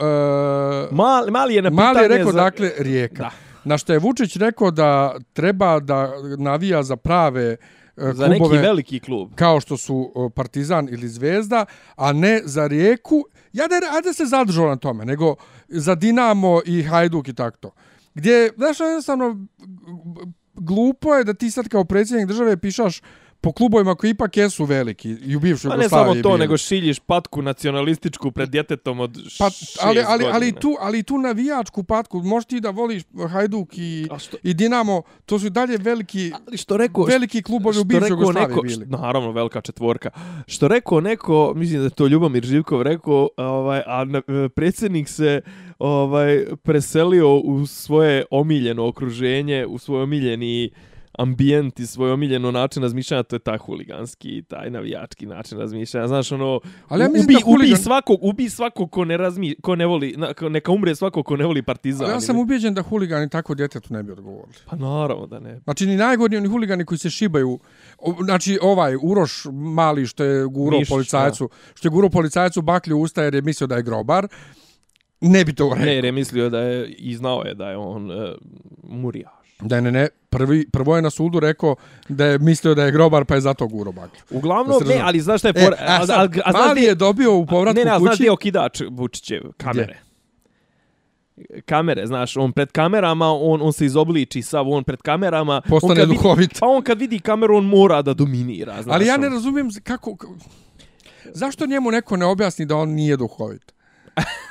Mali, mali je na Mali je rekao, za... dakle, Rijeka. Da. Na što je Vučić rekao da treba da navija za prave e, Za neki klubove veliki klub. kao što su o, Partizan ili Zvezda, a ne za Rijeku. Ja da, ajde se zadržao na tome, nego za Dinamo i Hajduk i tako to. Gdje, znaš, jednostavno, glupo je da ti sad kao predsjednik države pišaš po klubovima koji ipak jesu veliki i u bivšoj Pa ne Jugoslaviji samo to, bili. nego šiljiš patku nacionalističku pred djetetom od Pa, šest ali, ali, ali, godina. tu, ali tu navijačku patku, možeš ti da voliš Hajduk i, što- i Dinamo, to su dalje veliki, Ali što rekao, veliki klubovi u što bivšoj rekao Jugoslaviji neko, bili. Naravno, velika četvorka. Što rekao neko, mislim da je to Ljubomir Živkov rekao, ovaj, a e, predsjednik se ovaj preselio u svoje omiljeno okruženje, u svoj omiljeni ambijent i svoj omiljeno način razmišljanja, to je taj huliganski, taj navijački način razmišljanja. Znaš, ono, Ali ja mislim ubi, da huligan- ubi svakog, ubi svakog ko ne razmi, ko ne voli, neka umre svakog ko ne voli partizan. Ali ja sam ubijeđen da huligani tako djetetu ne bi odgovorili. Pa naravno da ne. Znači, ni najgorniji oni huligani koji se šibaju, znači ovaj Uroš mali što je guro Mišić, policajcu, što je guro policajcu baklju usta jer je mislio da je grobar, ne bi to rekao. Ne, jer je mislio da je, i znao je da je on uh, murijaš. Da ne, ne, prvi, prvo je na sudu rekao da je mislio da je grobar pa je zato guro baklju. Uglavnom, Da ne, ali znaš šta je... E, For, a sad, mali je dobio u povratku ne, ne, ali znaš kući. gdje je okidač Vučićev? Kamere. Kamere, znaš, on pred kamerama, on, on se izobliči sav, on pred kamerama. Postane on kad vidi- duhovit. Pa on kad vidi kameru, on mora da dominira, znaš. Ali ja ne razumijem kako... Zašto njemu neko ne objasni da on nije duhovit?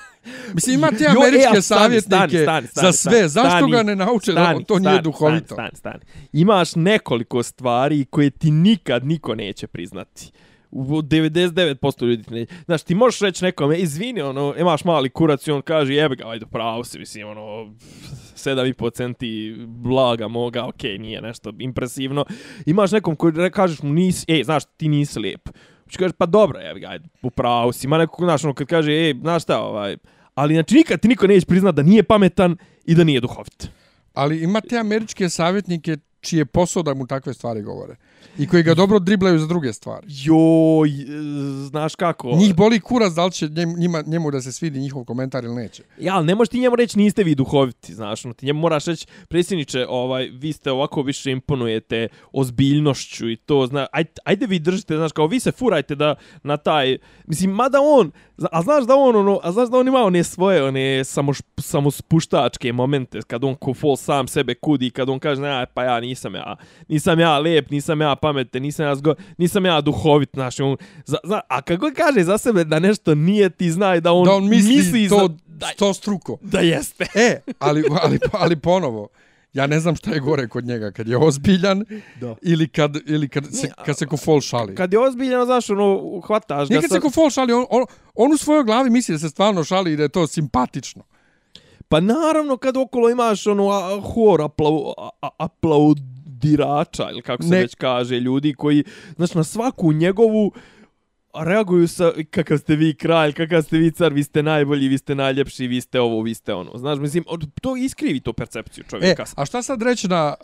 Mislim, ima te Jo, američke e, ali stani, savjetnike stani, stani, za stani, sve. Zašto stani, ga ne nauče da stani, to nije stani, duhovito? Stani, stani, stani. Imaš nekoliko stvari koje ti nikad niko neće priznati. U 99% ljudi ti neće. Znaš, ti možeš reći nekome, izvini, ono, imaš mali kurac i on kaže, jebe ga, ajde, pravo si, mislim, ono, 7,5 centi blaga moga, okej, nije nešto impresivno. Imaš nekom koji kažeš mu, nisi, ej, znaš, ti nisi lijep. Znači kaže, pa dobro, jebi ga, ajde, upravo si. Ima nekog, znaš, ono, kad kaže, ej, znaš šta, ovaj, ali znači nikad ti niko neće priznat da nije pametan i da nije duhovit. Ali imate američke savjetnike čiji je posao da mu takve stvari govore. I koji ga dobro driblaju za druge stvari. Joj, e, znaš kako? Njih boli kurac da li će njima, njemu da se svidi njihov komentar ili neće. Ja, ali ne možeš ti njemu reći niste vi duhoviti, znaš, no, ti njemu moraš reći, predsjedniče, ovaj, vi ste ovako više imponujete ozbiljnošću i to, zna, ajde, ajde vi držite, znaš, kao vi se furajte da na taj, mislim, mada on, a znaš da on, ono, a znaš da on ima one svoje, one samo, samo spuštačke momente, kad on ko fol sam sebe kudi, kad on kaže, ne, pa ja nisam ja, nisam ja lep, nisam ja pametan, nisam ja, zgo, nisam ja duhovit, znaš, on, za, zna, a kako kaže za sebe da nešto nije, ti znaj da on, da on misli, to, za, da, to struko. da jeste. E, ali, ali, ali ponovo, ja ne znam šta je gore kod njega, kad je ozbiljan Da. ili kad, ili kad, se, Ne, kad se ko fol šali. Kad je ozbiljeno, znaš, ono, hvataš ga Nikad se ko fol šali, on, on, on u svojoj glavi misli da se stvarno šali i da je to simpatično. Pa naravno, kad okolo imaš, ono, a, hor aplau, a, a, aplaudirača, ili kako se Ne. već kaže, ljudi koji, znaš, na svaku njegovu a reaguju sa kakav ste vi kralj, kakav ste vi car, vi ste najbolji, vi ste najljepši, vi ste ovo, vi ste ono. Znaš, mislim, to iskrivi to percepciju E, čovjeka. a šta sad reći na,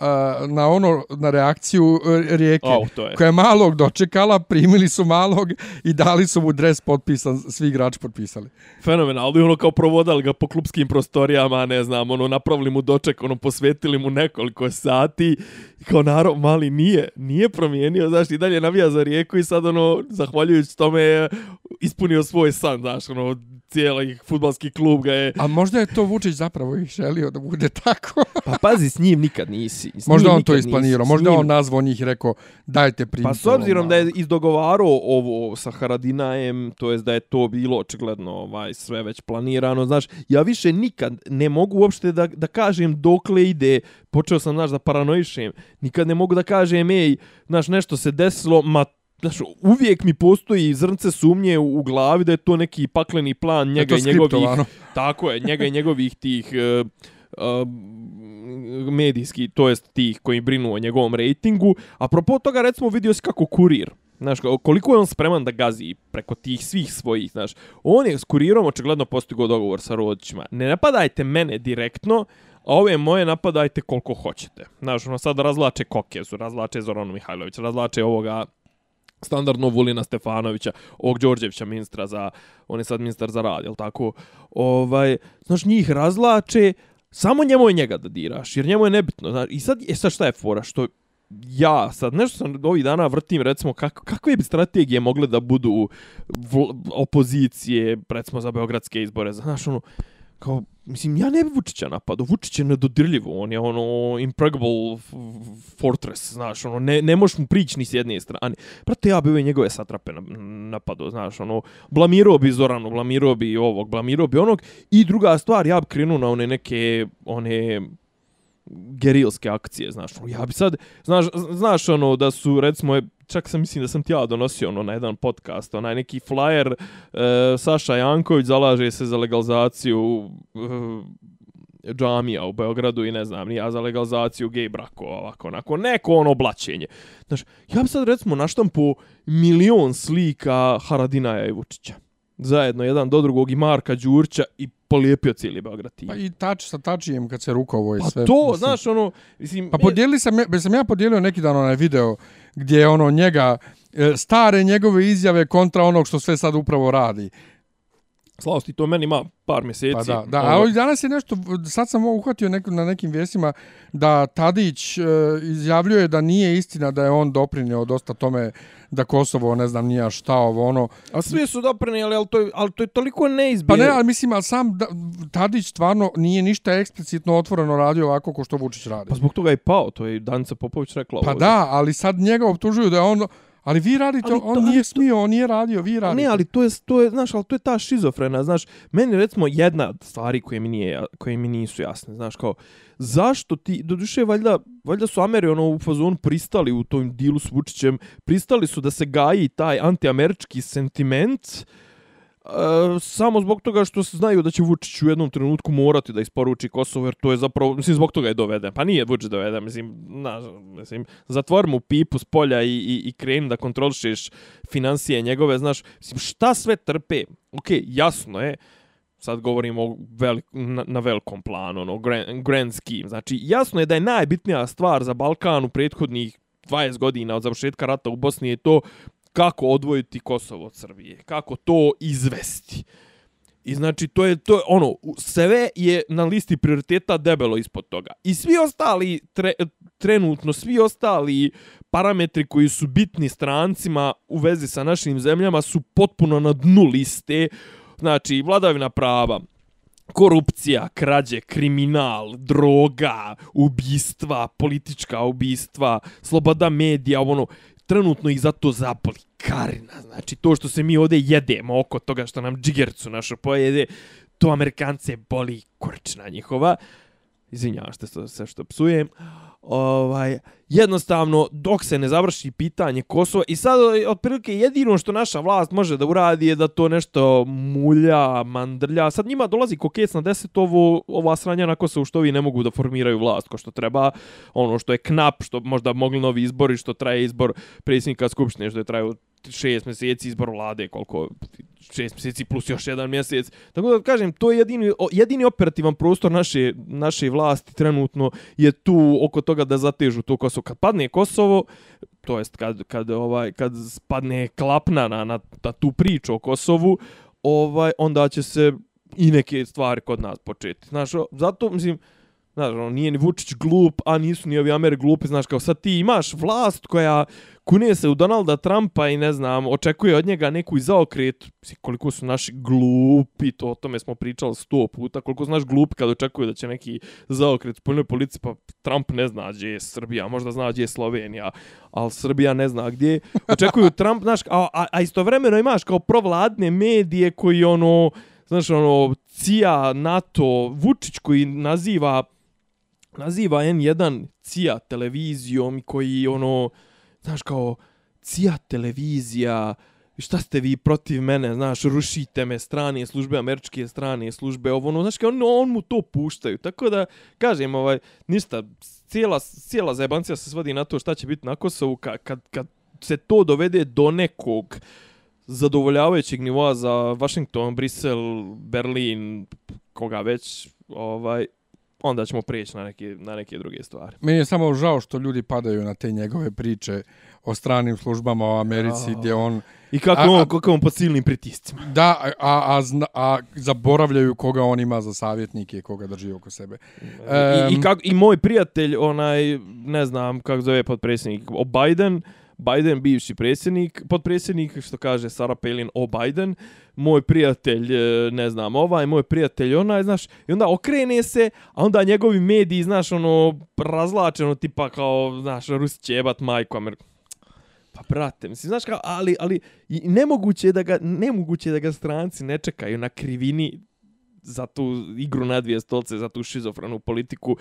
na ono, na reakciju e, rijeke? Au, to je. koja je malog dočekala, primili su malog i dali su mu dres potpisan, svi igrači potpisali. Fenomenalno, i ono kao provodali ga po klubskim prostorijama, ne znam, ono, napravili mu doček, ono, posvetili mu nekoliko sati, kao narod, mali nije, nije promijenio, znaš, i dalje navija za rijeku i sad, ono, zahvaljujući tome je ispunio svoj san, znaš, ono, cijeli futbalski klub ga je, A možda je to Vučić zapravo i želio da bude tako. pa pazi, s njim nikad nisi. S možda on to isplanirao, nisi, možda njim- on nazvao njih i rekao dajte primite. Pa s obzirom ovo da je izdogovarao ovo sa Haradinajem, to jest da je to bilo očigledno ovaj sve već planirano, znaš, ja više nikad ne mogu uopšte da, da kažem dokle ide, počeo sam, znaš, da paranoišem, nikad ne mogu da kažem, ej, znaš, nešto se desilo, ma Znaš, uvijek mi postoji zrnce sumnje u, u glavi da je to neki pakleni plan je njega i njegovih... Tako je, njega i njegovih tih e, medijski, to jest tih koji brinu o njegovom rejtingu. A propos toga, recimo, vidio si kako kurir, Znaš, koliko je on spreman da gazi preko tih svih svojih, znaš. On je s kurirom očigledno postigao dogovor sa rodićima. Ne napadajte mene direktno, a ove moje napadajte koliko hoćete. Znaš, ono sad razlače Kokezu, razlače Zoranu Mihajlović, razlače ovoga standardno Vulina Stefanovića, ovog Đorđevića ministra za, on je sad ministar za rad, jel tako? Ovaj, znaš, njih razlače, samo njemu je njega da diraš, jer njemu je nebitno. Znaš, I sad, e sad šta je fora, što ja sad nešto sam ovih dana vrtim recimo kako kakve bi strategije mogle da budu vl, opozicije recimo za beogradske izbore znaš ono kao mislim ja ne bi Vučića napadao. Vučić je nedodirljivo on je ono impregnable fortress znaš ono ne ne možeš mu prići ni s jedne strane. Prate ja bi ove njegove satrape napadao znaš ono blamirao bi Zoranu blamirao bi ovog blamirao bi onog. I druga stvar ja bi krenuo na one neke one gerilske akcije, znaš, ono, ja bi sad, znaš, znaš ono da su, recimo, čak sam mislim da sam ti ja donosio ono na jedan podcast, onaj neki flyer, e, Saša Janković zalaže se za legalizaciju e, džamija u Beogradu i ne znam, ja za legalizaciju gej brakova, ovako, onako, neko ono oblačenje. Znaš, ja bi sad recimo naštampu milion slika Haradinaja i Vučića zajedno jedan do drugog i Marka Đurća i polijepio cijeli Beograd Pa i tač sa tačijem kad se rukovo i pa sve. Pa to, mislim. znaš, ono... Mislim, pa podijeli sam, ja, sam ja podijelio neki dan onaj video gdje je ono njega, e, stare njegove izjave kontra onog što sve sad upravo radi. Slavosti, to meni ima par mjeseci. Pa da, da. A danas je nešto, sad sam uhvatio neko, na nekim vijestima da Tadić e, izjavljuje da nije istina da je on doprinio dosta tome da Kosovo, ne znam, nije šta ovo, ono... A svi su doprinijeli, ali to, je, ali to je toliko neizbjeno. Pa ne, ali mislim, ali sam da, Tadić stvarno nije ništa eksplicitno otvoreno radio ovako ko što Vučić radi. Pa zbog toga je pao, to je Danica Popović rekla. Pa ovdje. da, ali sad njega optužuju da je on Ali vi radite, ali to, on nije smio, on nije radio, vi radite. Ne, ali to je, to je, znaš, ali to je ta šizofrena, znaš, meni recimo jedna od stvari koje mi, nije, koje mi nisu jasne, znaš, kao, zašto ti, do duše, valjda, valjda su Ameri, ono, u fazonu pristali u tom dilu s Vučićem, pristali su da se gaji taj antiamerički sentiment, uh, E, samo zbog toga što se znaju da će Vučić u jednom trenutku morati da isporuči Kosovo, jer to je zapravo, mislim, zbog toga je doveden. Pa nije Vučić doveden, mislim, na, mislim zatvor mu pipu s polja i, i, i kreni da kontrolišeš financije njegove, znaš, mislim, šta sve trpe? Ok, jasno je, sad govorimo velik, na, na velikom planu, ono, grand, grand scheme. Znači, jasno je da je najbitnija stvar za Balkan u prethodnih 20 godina od završetka rata u Bosni je to kako odvojiti Kosovo od Srbije, kako to izvesti. I znači to je to je ono sve je na listi prioriteta debelo ispod toga. I svi ostali tre, trenutno svi ostali parametri koji su bitni strancima u vezi sa našim zemljama su potpuno na dnu liste. Znači vladavina prava, korupcija, krađe, kriminal, droga, ubistva, politička ubistva, sloboda medija, ono, trenutno ih zato zapali karina. Znači, to što se mi ovdje jedemo oko toga što nam džigercu našo pojede, to Amerikance boli kurčna njihova. Izvinjavam što se što psujem ovaj, jednostavno, dok se ne završi pitanje Kosova, i sad, otprilike, jedino što naša vlast može da uradi je da to nešto mulja, mandrlja. Sad njima dolazi kokec na deset ovo, ova sranja na Kosovu što vi ne mogu da formiraju vlast ko što treba. Ono što je knap, što možda mogli novi izbori, što traje izbor predsjednika Skupštine, što je trajao šest mjeseci izbor vlade, koliko šest mjeseci plus još jedan mjesec. Tako da kažem, to je jedini, jedini operativan prostor naše, naše vlasti trenutno je tu oko toga da zatežu to Kosovo. Kad padne Kosovo, to jest kad, kad, ovaj, kad spadne klapna na, na, na tu priču o Kosovu, ovaj, onda će se i neke stvari kod nas početi. Znaš, zato, mislim, Znaš, ono, nije ni Vučić glup, a nisu ni ovi Ameri glupi. Znaš, kao sad ti imaš vlast koja kune se u Donalda Trumpa i ne znam, očekuje od njega neku zaokret. Koliko su naši glupi, to o tome smo pričali sto puta. Koliko su naš glupi kad očekuju da će neki zaokret spoljnoj policiji, pa Trump ne zna gdje je Srbija, možda zna gdje je Slovenija, ali Srbija ne zna gdje. Očekuju Trump, znaš, a, a, a istovremeno imaš kao provladne medije koji ono, znaš, ono, CIA, NATO, Vučić koji naziva naziva N1 CIA televizijom koji ono, znaš kao, CIA televizija šta ste vi protiv mene, znaš, rušite me strane službe, američke strane službe, ovo, ono, znaš, kao, on, on mu to puštaju. Tako da, kažem, ovaj, ništa, cijela, cijela zajebancija se svodi na to šta će biti na Kosovu, kad, kad, kad se to dovede do nekog zadovoljavajućeg nivoa za Washington, Brisel, Berlin, koga već, ovaj, onda ćemo prijeći na neke, na neke druge stvari. Meni je samo žao što ljudi padaju na te njegove priče o stranim službama u Americi, oh. gdje on... I kako a, on, kako on pod silnim pritiscima. Da, a, a, a, a zaboravljaju koga on ima za savjetnike, koga drži oko sebe. Um, I, i, kak, I moj prijatelj, onaj, ne znam kako zove podpredsjednik, o Biden, Biden, bivši predsjednik, podpredsjednik, što kaže Sara Palin o Biden, moj prijatelj, e, ne znam, ovaj, moj prijatelj, onaj, znaš, i onda okrene se, a onda njegovi mediji, znaš, ono, razlačeno, tipa kao, znaš, Rusi će jebat majku Ameriku. Pa brate, mislim, znaš kao, ali, ali nemoguće je da ga, nemoguće je da ga stranci ne čekaju na krivini za tu igru na dvije stolce, za tu šizofrenu politiku,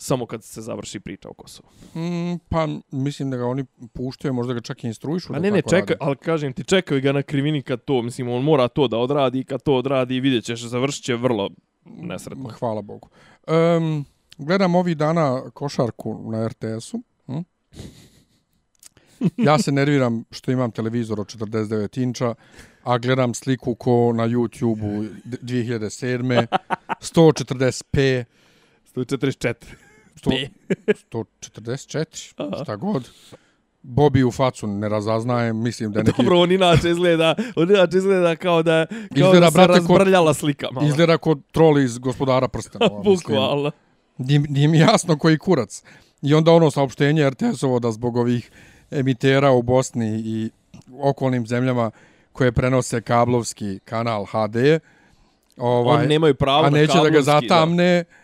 samo kad se završi priča o Kosovu. Mm, pa mislim da ga oni puštaju, možda ga čak i instruišu. A ne, ne, čekaj, ali kažem ti, čekaju ga na krivini kad to, mislim, on mora to da odradi i kad to odradi, vidjet ćeš, završit će vrlo nesretno. Hvala Bogu. Um, gledam ovih dana košarku na RTS-u. Hm? Ja se nerviram što imam televizor od 49 inča, a gledam sliku ko na YouTube-u 2007. 140p. 144. 144, šta god. Bobi u facu ne razaznajem, mislim da je neki... Dobro, on inače izgleda, on inače izgleda kao da, kao izgleda, da se brate, razbrljala slika. Malo. Izgleda kod troli iz gospodara prstena. Bukvalno. Nije, nije mi jasno koji kurac. I onda ono saopštenje RTS-ovo da zbog ovih emitera u Bosni i okolnim zemljama koje prenose kablovski kanal HD, ovaj, oni nemaju pravo a neće da ga zatamne, da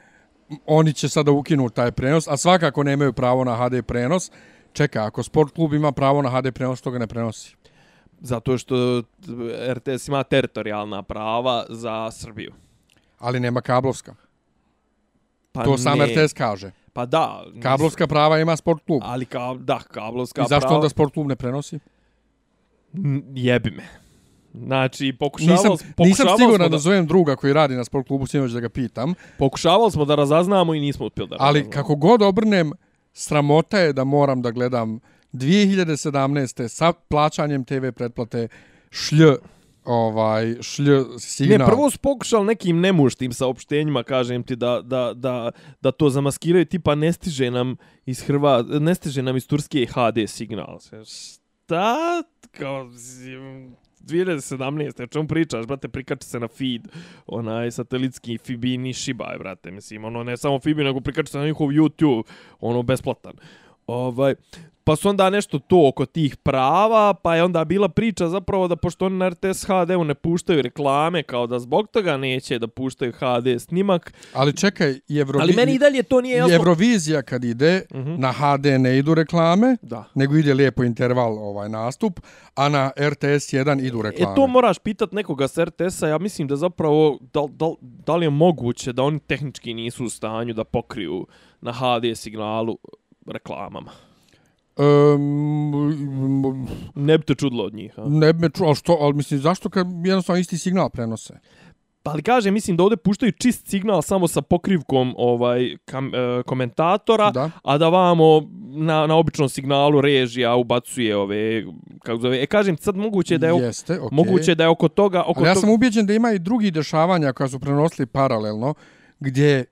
oni će sada ukinuti taj prenos, a svakako nemaju pravo na HD prenos. Čeka, ako sport klub ima pravo na HD prenos, to ga ne prenosi. Zato što RTS ima teritorijalna prava za Srbiju. Ali nema kablovska. Pa to sam RTS kaže. Pa da. Kablovska prava ima sport klub. Ali ka, da, kablovska prava... I zašto prava... onda sport klub ne prenosi? Jebi me. Znači, pokušavali, nisam, pokušavali nisam siguran da... da zovem druga koji radi na sport klubu, sinoć da ga pitam. Pokušavali smo da razaznamo i nismo uspjeli da Ali kako god obrnem, sramota je da moram da gledam 2017. sa plaćanjem TV pretplate šlj ovaj šlj signal. Ne, prvo su pokušali nekim nemuštim saopštenjima, kažem ti, da, da, da, da to zamaskiraju, tipa ne stiže nam iz Hrva, ne stiže nam iz Turske HD signal. Šta? Kao, 2017. O čemu pričaš, brate, prikači se na feed, onaj satelitski Fibini Shiba, brate, mislim, ono, ne samo Fibi, nego prikači se na njihov YouTube, ono, besplatan. Ovaj, pa su onda nešto to oko tih prava, pa je onda bila priča zapravo da pošto oni na RTS HD-u ne puštaju reklame, kao da zbog toga neće da puštaju HD snimak. Ali čekaj, Evrovi... Ali meni i dalje to nije jasno. Eurovizija kad ide, uh mhm. -huh. na HD ne idu reklame, da. nego ide lijepo interval ovaj nastup, a na RTS 1 idu reklame. E to moraš pitat nekoga s RTS-a, ja mislim da zapravo, da, da, da li je moguće da oni tehnički nisu u stanju da pokriju na HD signalu reklamama. Um, ne bi te čudilo od njih. A? Ne bi me čudilo, ali, što, ali mislim, zašto kad jednostavno isti signal prenose? Pa ali kaže, mislim da ovdje puštaju čist signal samo sa pokrivkom ovaj kam, e, komentatora, da. a da vamo na, na običnom signalu režija ubacuje ove, kako zove, e kažem, sad moguće da je, Jeste, okay. moguće da je oko toga... Oko ali ja sam ubeđen da ima i drugi dešavanja koja su prenosili paralelno, gdje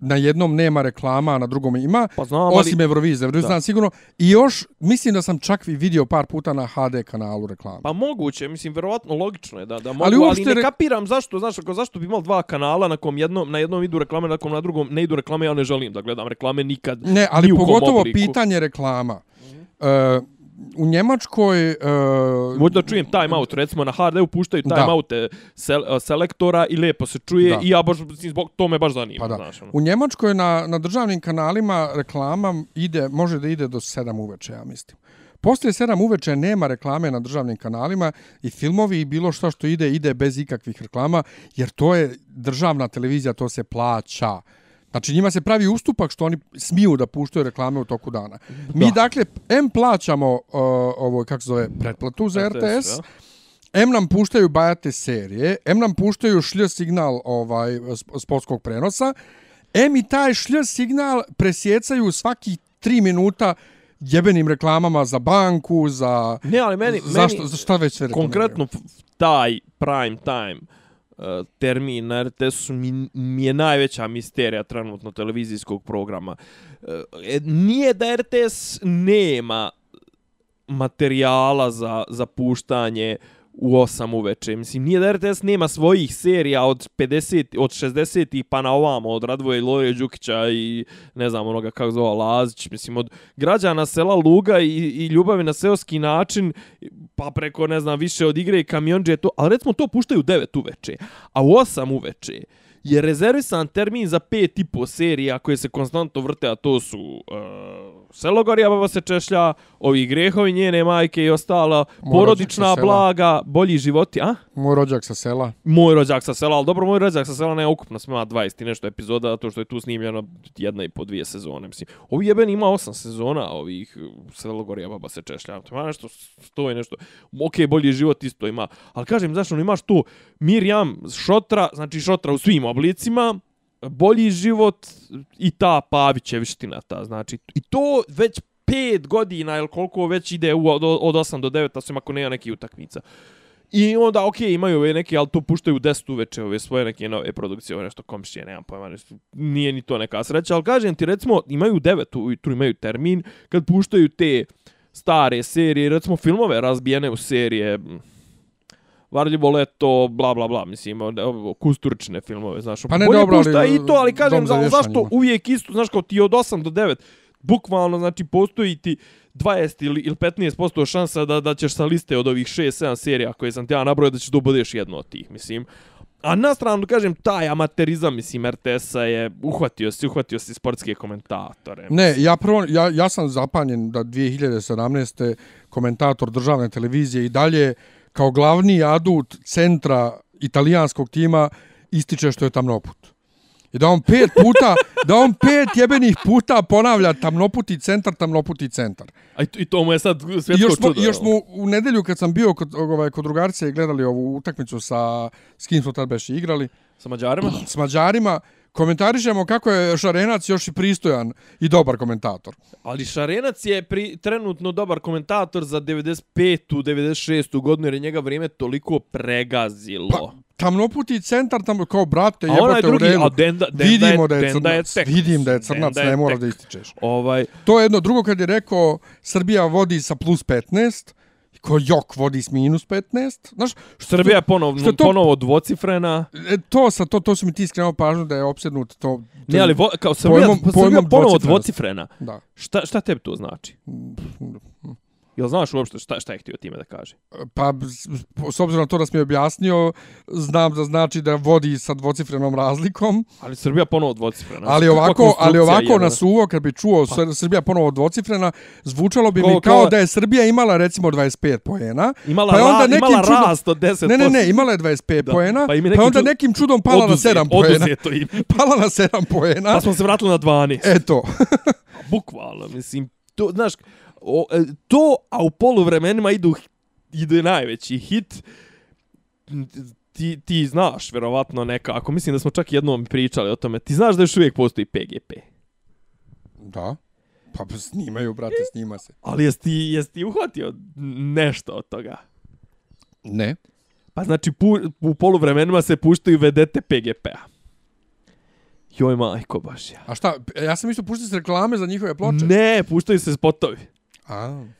na jednom nema reklama, a na drugom ima, pa znam, osim ali... Eurovizije. Eurovizije znam sigurno. I još, mislim da sam čak vidio par puta na HD kanalu reklama. Pa moguće, mislim, verovatno logično je da, da mogu, ali, uopšte... ali ne kapiram zašto, znaš, ako zašto bi imao dva kanala, na kom jednom, na jednom idu reklame, na kom na drugom ne idu reklame, ja ne želim da gledam reklame nikad. Ne, ali pogotovo obliku. pitanje reklama. Mm -hmm. uh, u Njemačkoj... Uh, Možda čujem time out, recimo na HD-u puštaju time out sel, uh, selektora i lepo se čuje da. i ja baš, zbog to me baš zanima. Pa da. Znaš, ono. U Njemačkoj na, na državnim kanalima reklama ide, može da ide do 7 uveče, ja mislim. Poslije 7 uveče nema reklame na državnim kanalima i filmovi i bilo što što ide, ide bez ikakvih reklama, jer to je državna televizija, to se plaća. Znači njima se pravi ustupak što oni smiju da puštaju reklame u toku dana. Mi da. dakle M plaćamo uh, ovo kako se zove pretplatu za RTS, RTS M nam puštaju bajate serije, M nam puštaju šlj signal ovaj sp- sportskog prenosa, M i taj šlj signal presjecaju svaki tri minuta jebenim reklamama za banku, za... Ne, ali meni, za, meni za šta već sve reklamiraju. konkretno taj prime time E, termin na RTS-u mi, mi je najveća misterija trenutno televizijskog programa. E, e nije da RTS nema materijala za, za puštanje u 8 uveče. Mislim, nije da RTS nema svojih serija od 50, od 60 pa na ovamo, od Radvoja i Lore Đukića i ne znam onoga kako zove Lazić, mislim, od građana sela Luga i, i ljubavi na seoski način, pa preko, ne znam, više od igre i kamionđe, to, ali recimo to puštaju u 9 uveče, a u 8 uveče je rezervisan termin za pet i po serija koje se konstantno vrte, a to su uh, Selogorija baba se češlja, ovi grehovi njene majke i ostala, Moj porodična blaga, bolji životi, a? Moj rođak sa sela. Moj rođak sa sela, ali dobro, moj rođak sa sela ne ukupno smo ima 20 i nešto epizoda, zato što je tu snimljeno jedna i po dvije sezone, mislim. Ovi jeben ima osam sezona ovih uh, Selogorija baba se češlja, to ima nešto, sto i nešto, ok, bolji život isto ima, ali kažem, zašto ono imaš tu Mirjam, Šotra, znači Šotra u svim oblicima, bolji život i ta Pavićevština ta, znači, i to već pet godina ili koliko već ide u, od, od 8 do 9, osim ako nema neki utakmica. I onda, ok, imaju ove neke, ali to puštaju u 10 uveče, ove svoje neke nove produkcije, ove nešto komšije, nemam pojma, nešto, nije ni to neka sreća, ali kažem ti, recimo, imaju 9 ujutru, imaju termin, kad puštaju te stare serije, recimo filmove razbijene u serije, Varljivo leto, bla, bla, bla, mislim, o- o- kusturčne filmove, znaš. Pa ne, bolje dobro, ali, i to, ali kažem, za zašto uvijek isto, znaš, kao ti od 8 do 9, bukvalno, znači, postoji ti 20 ili, ili 15% šansa da, da ćeš sa liste od ovih 6-7 serija koje sam ti ja nabrojao da ćeš da budeš jedno od tih, mislim. A na stranu, kažem, taj amaterizam, mislim, RTS-a je uhvatio si, uhvatio si sportske komentatore. Ne, ja prvo, ja, ja sam zapanjen da 2017. komentator državne televizije i dalje kao glavni adut centra italijanskog tima ističe što je tamnoput. I da on pet puta, da on pet jebenih puta ponavlja tamnoputi centar, tamnoputi centar. A i, to- i to mu je sad I svjetsko još smo, čudo. još smo u nedelju kad sam bio kod, ovaj, kod drugarice i gledali ovu utakmicu sa, s kim smo tad beši igrali, Sa Mađarima? s Mađarima, komentarišemo kako je Šarenac još i pristojan i dobar komentator. Ali Šarenac je pri, trenutno dobar komentator za 95. 96. godinu jer je njega vrijeme toliko pregazilo. Pa, tamnoputi centar, tamo kao brate, A jebote u drugi, redu. a Denda, Denda Vidimo je, da je Denda je crnac, tek. vidim da je crnac, Denda je ne mora tek. da ističeš. Ovaj, To je jedno drugo kad je rekao Srbija vodi sa plus 15, i ko jok vodi s minus 15. Znaš, što Srbija je ponovno, što to- ponovo dvocifrena. e, to, sa, to, to su mi ti skrenuo pažnju da je opsednut to. Ne, ali vo, kao Srbija, pojmom- Srbija pojmom ponovo dvocifrenosti. dvocifrena. Da. Šta, šta tebi to znači? Jel znaš uopšte šta, šta je htio time da kaže? Pa, s- obzirom na to da si mi objasnio, znam da znači da vodi sa dvocifrenom razlikom, Ali Srbija ponovo dvocifrena. ali ovako, ali ovako na suvo, kad bi čuo pa. Srbija ponovo dvocifrena, zvučalo bi Ko- mi kao ko- da je Srbija imala recimo 25 poena, Imala, pa onda ra, nekim imala čudom- rast od 10%. Ne, ne, ne, imala je 25 Da. poena, Pa pa, onda nekim čudom pala na 7 poena. Oduzeto im. Pala na 7 poena. Pa smo se vratili na 12. Eto. Bukvalno, mislim, to, znaš, o, e, to, a u poluvremenima idu, ide najveći hit, ti, ti znaš, verovatno nekako, mislim da smo čak jednom pričali o tome, ti znaš da još uvijek postoji PGP. Da. Pa snimaju, brate, snima se. Ali jesi ti, jesi ti uhvatio nešto od toga? Ne. Pa znači, pu, u poluvremenima se puštaju vedete PGP-a. Joj, majko baš ja. A šta, ja sam isto puštio s reklame za njihove ploče. Ne, puštaju se spotovi. A,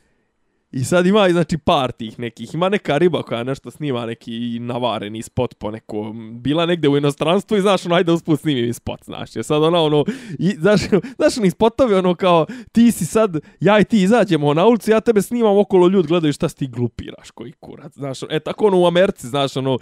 I sad ima znači par tih nekih. Ima neka riba koja nešto snima neki navareni spot po neko. Bila negde u inostranstvu i znaš ono, ajde usput snimi spot, znaš. Je sad ona ono, i, znaš, znaš oni spotovi ono kao, ti si sad, ja i ti izađemo na ulicu, ja tebe snimam okolo ljud, gledaju šta si ti glupiraš, koji kurac, znaš. E tako ono u Americi, znaš, ono,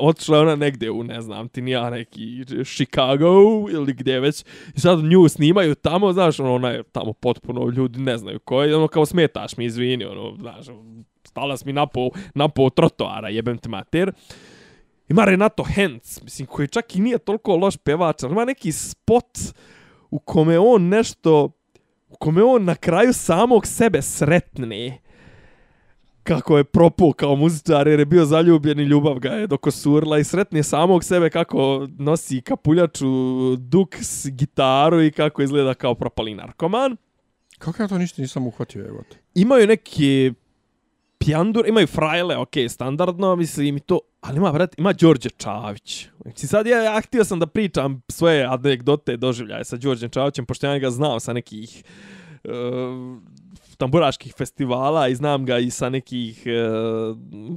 otišla ona negde u, ne znam, ti nija neki Chicago ili gdje već. I sad nju snimaju tamo, znaš, ono, ona je tamo potpuno, ljudi ne znaju ko je, ono kao smetaš mi, izvini, ono, znaš, stala na mi napo, napo trotoara, jebem te mater. Ima Renato Hens, mislim, koji čak i nije toliko loš pevač, ali ima neki spot u kome on nešto, u kome on na kraju samog sebe sretne. kako je propao kao muzičar jer je bio zaljubljen i ljubav ga je dokosurla i sretne samog sebe kako nosi kapuljaču, duks, gitaru i kako izgleda kao propali narkoman. Kako ja to ništa nisam uhvatio, evo te. Imaju neke pjandur, imaju frajle, ok, standardno, mislim i to, ali ima, brat, ima Đorđe Čavić. Znači sad ja, ja htio sam da pričam svoje anegdote doživljaje sa Đorđem Čavićem, pošto ja ga znao sa nekih uh, tamburaških festivala i znam ga i sa nekih e,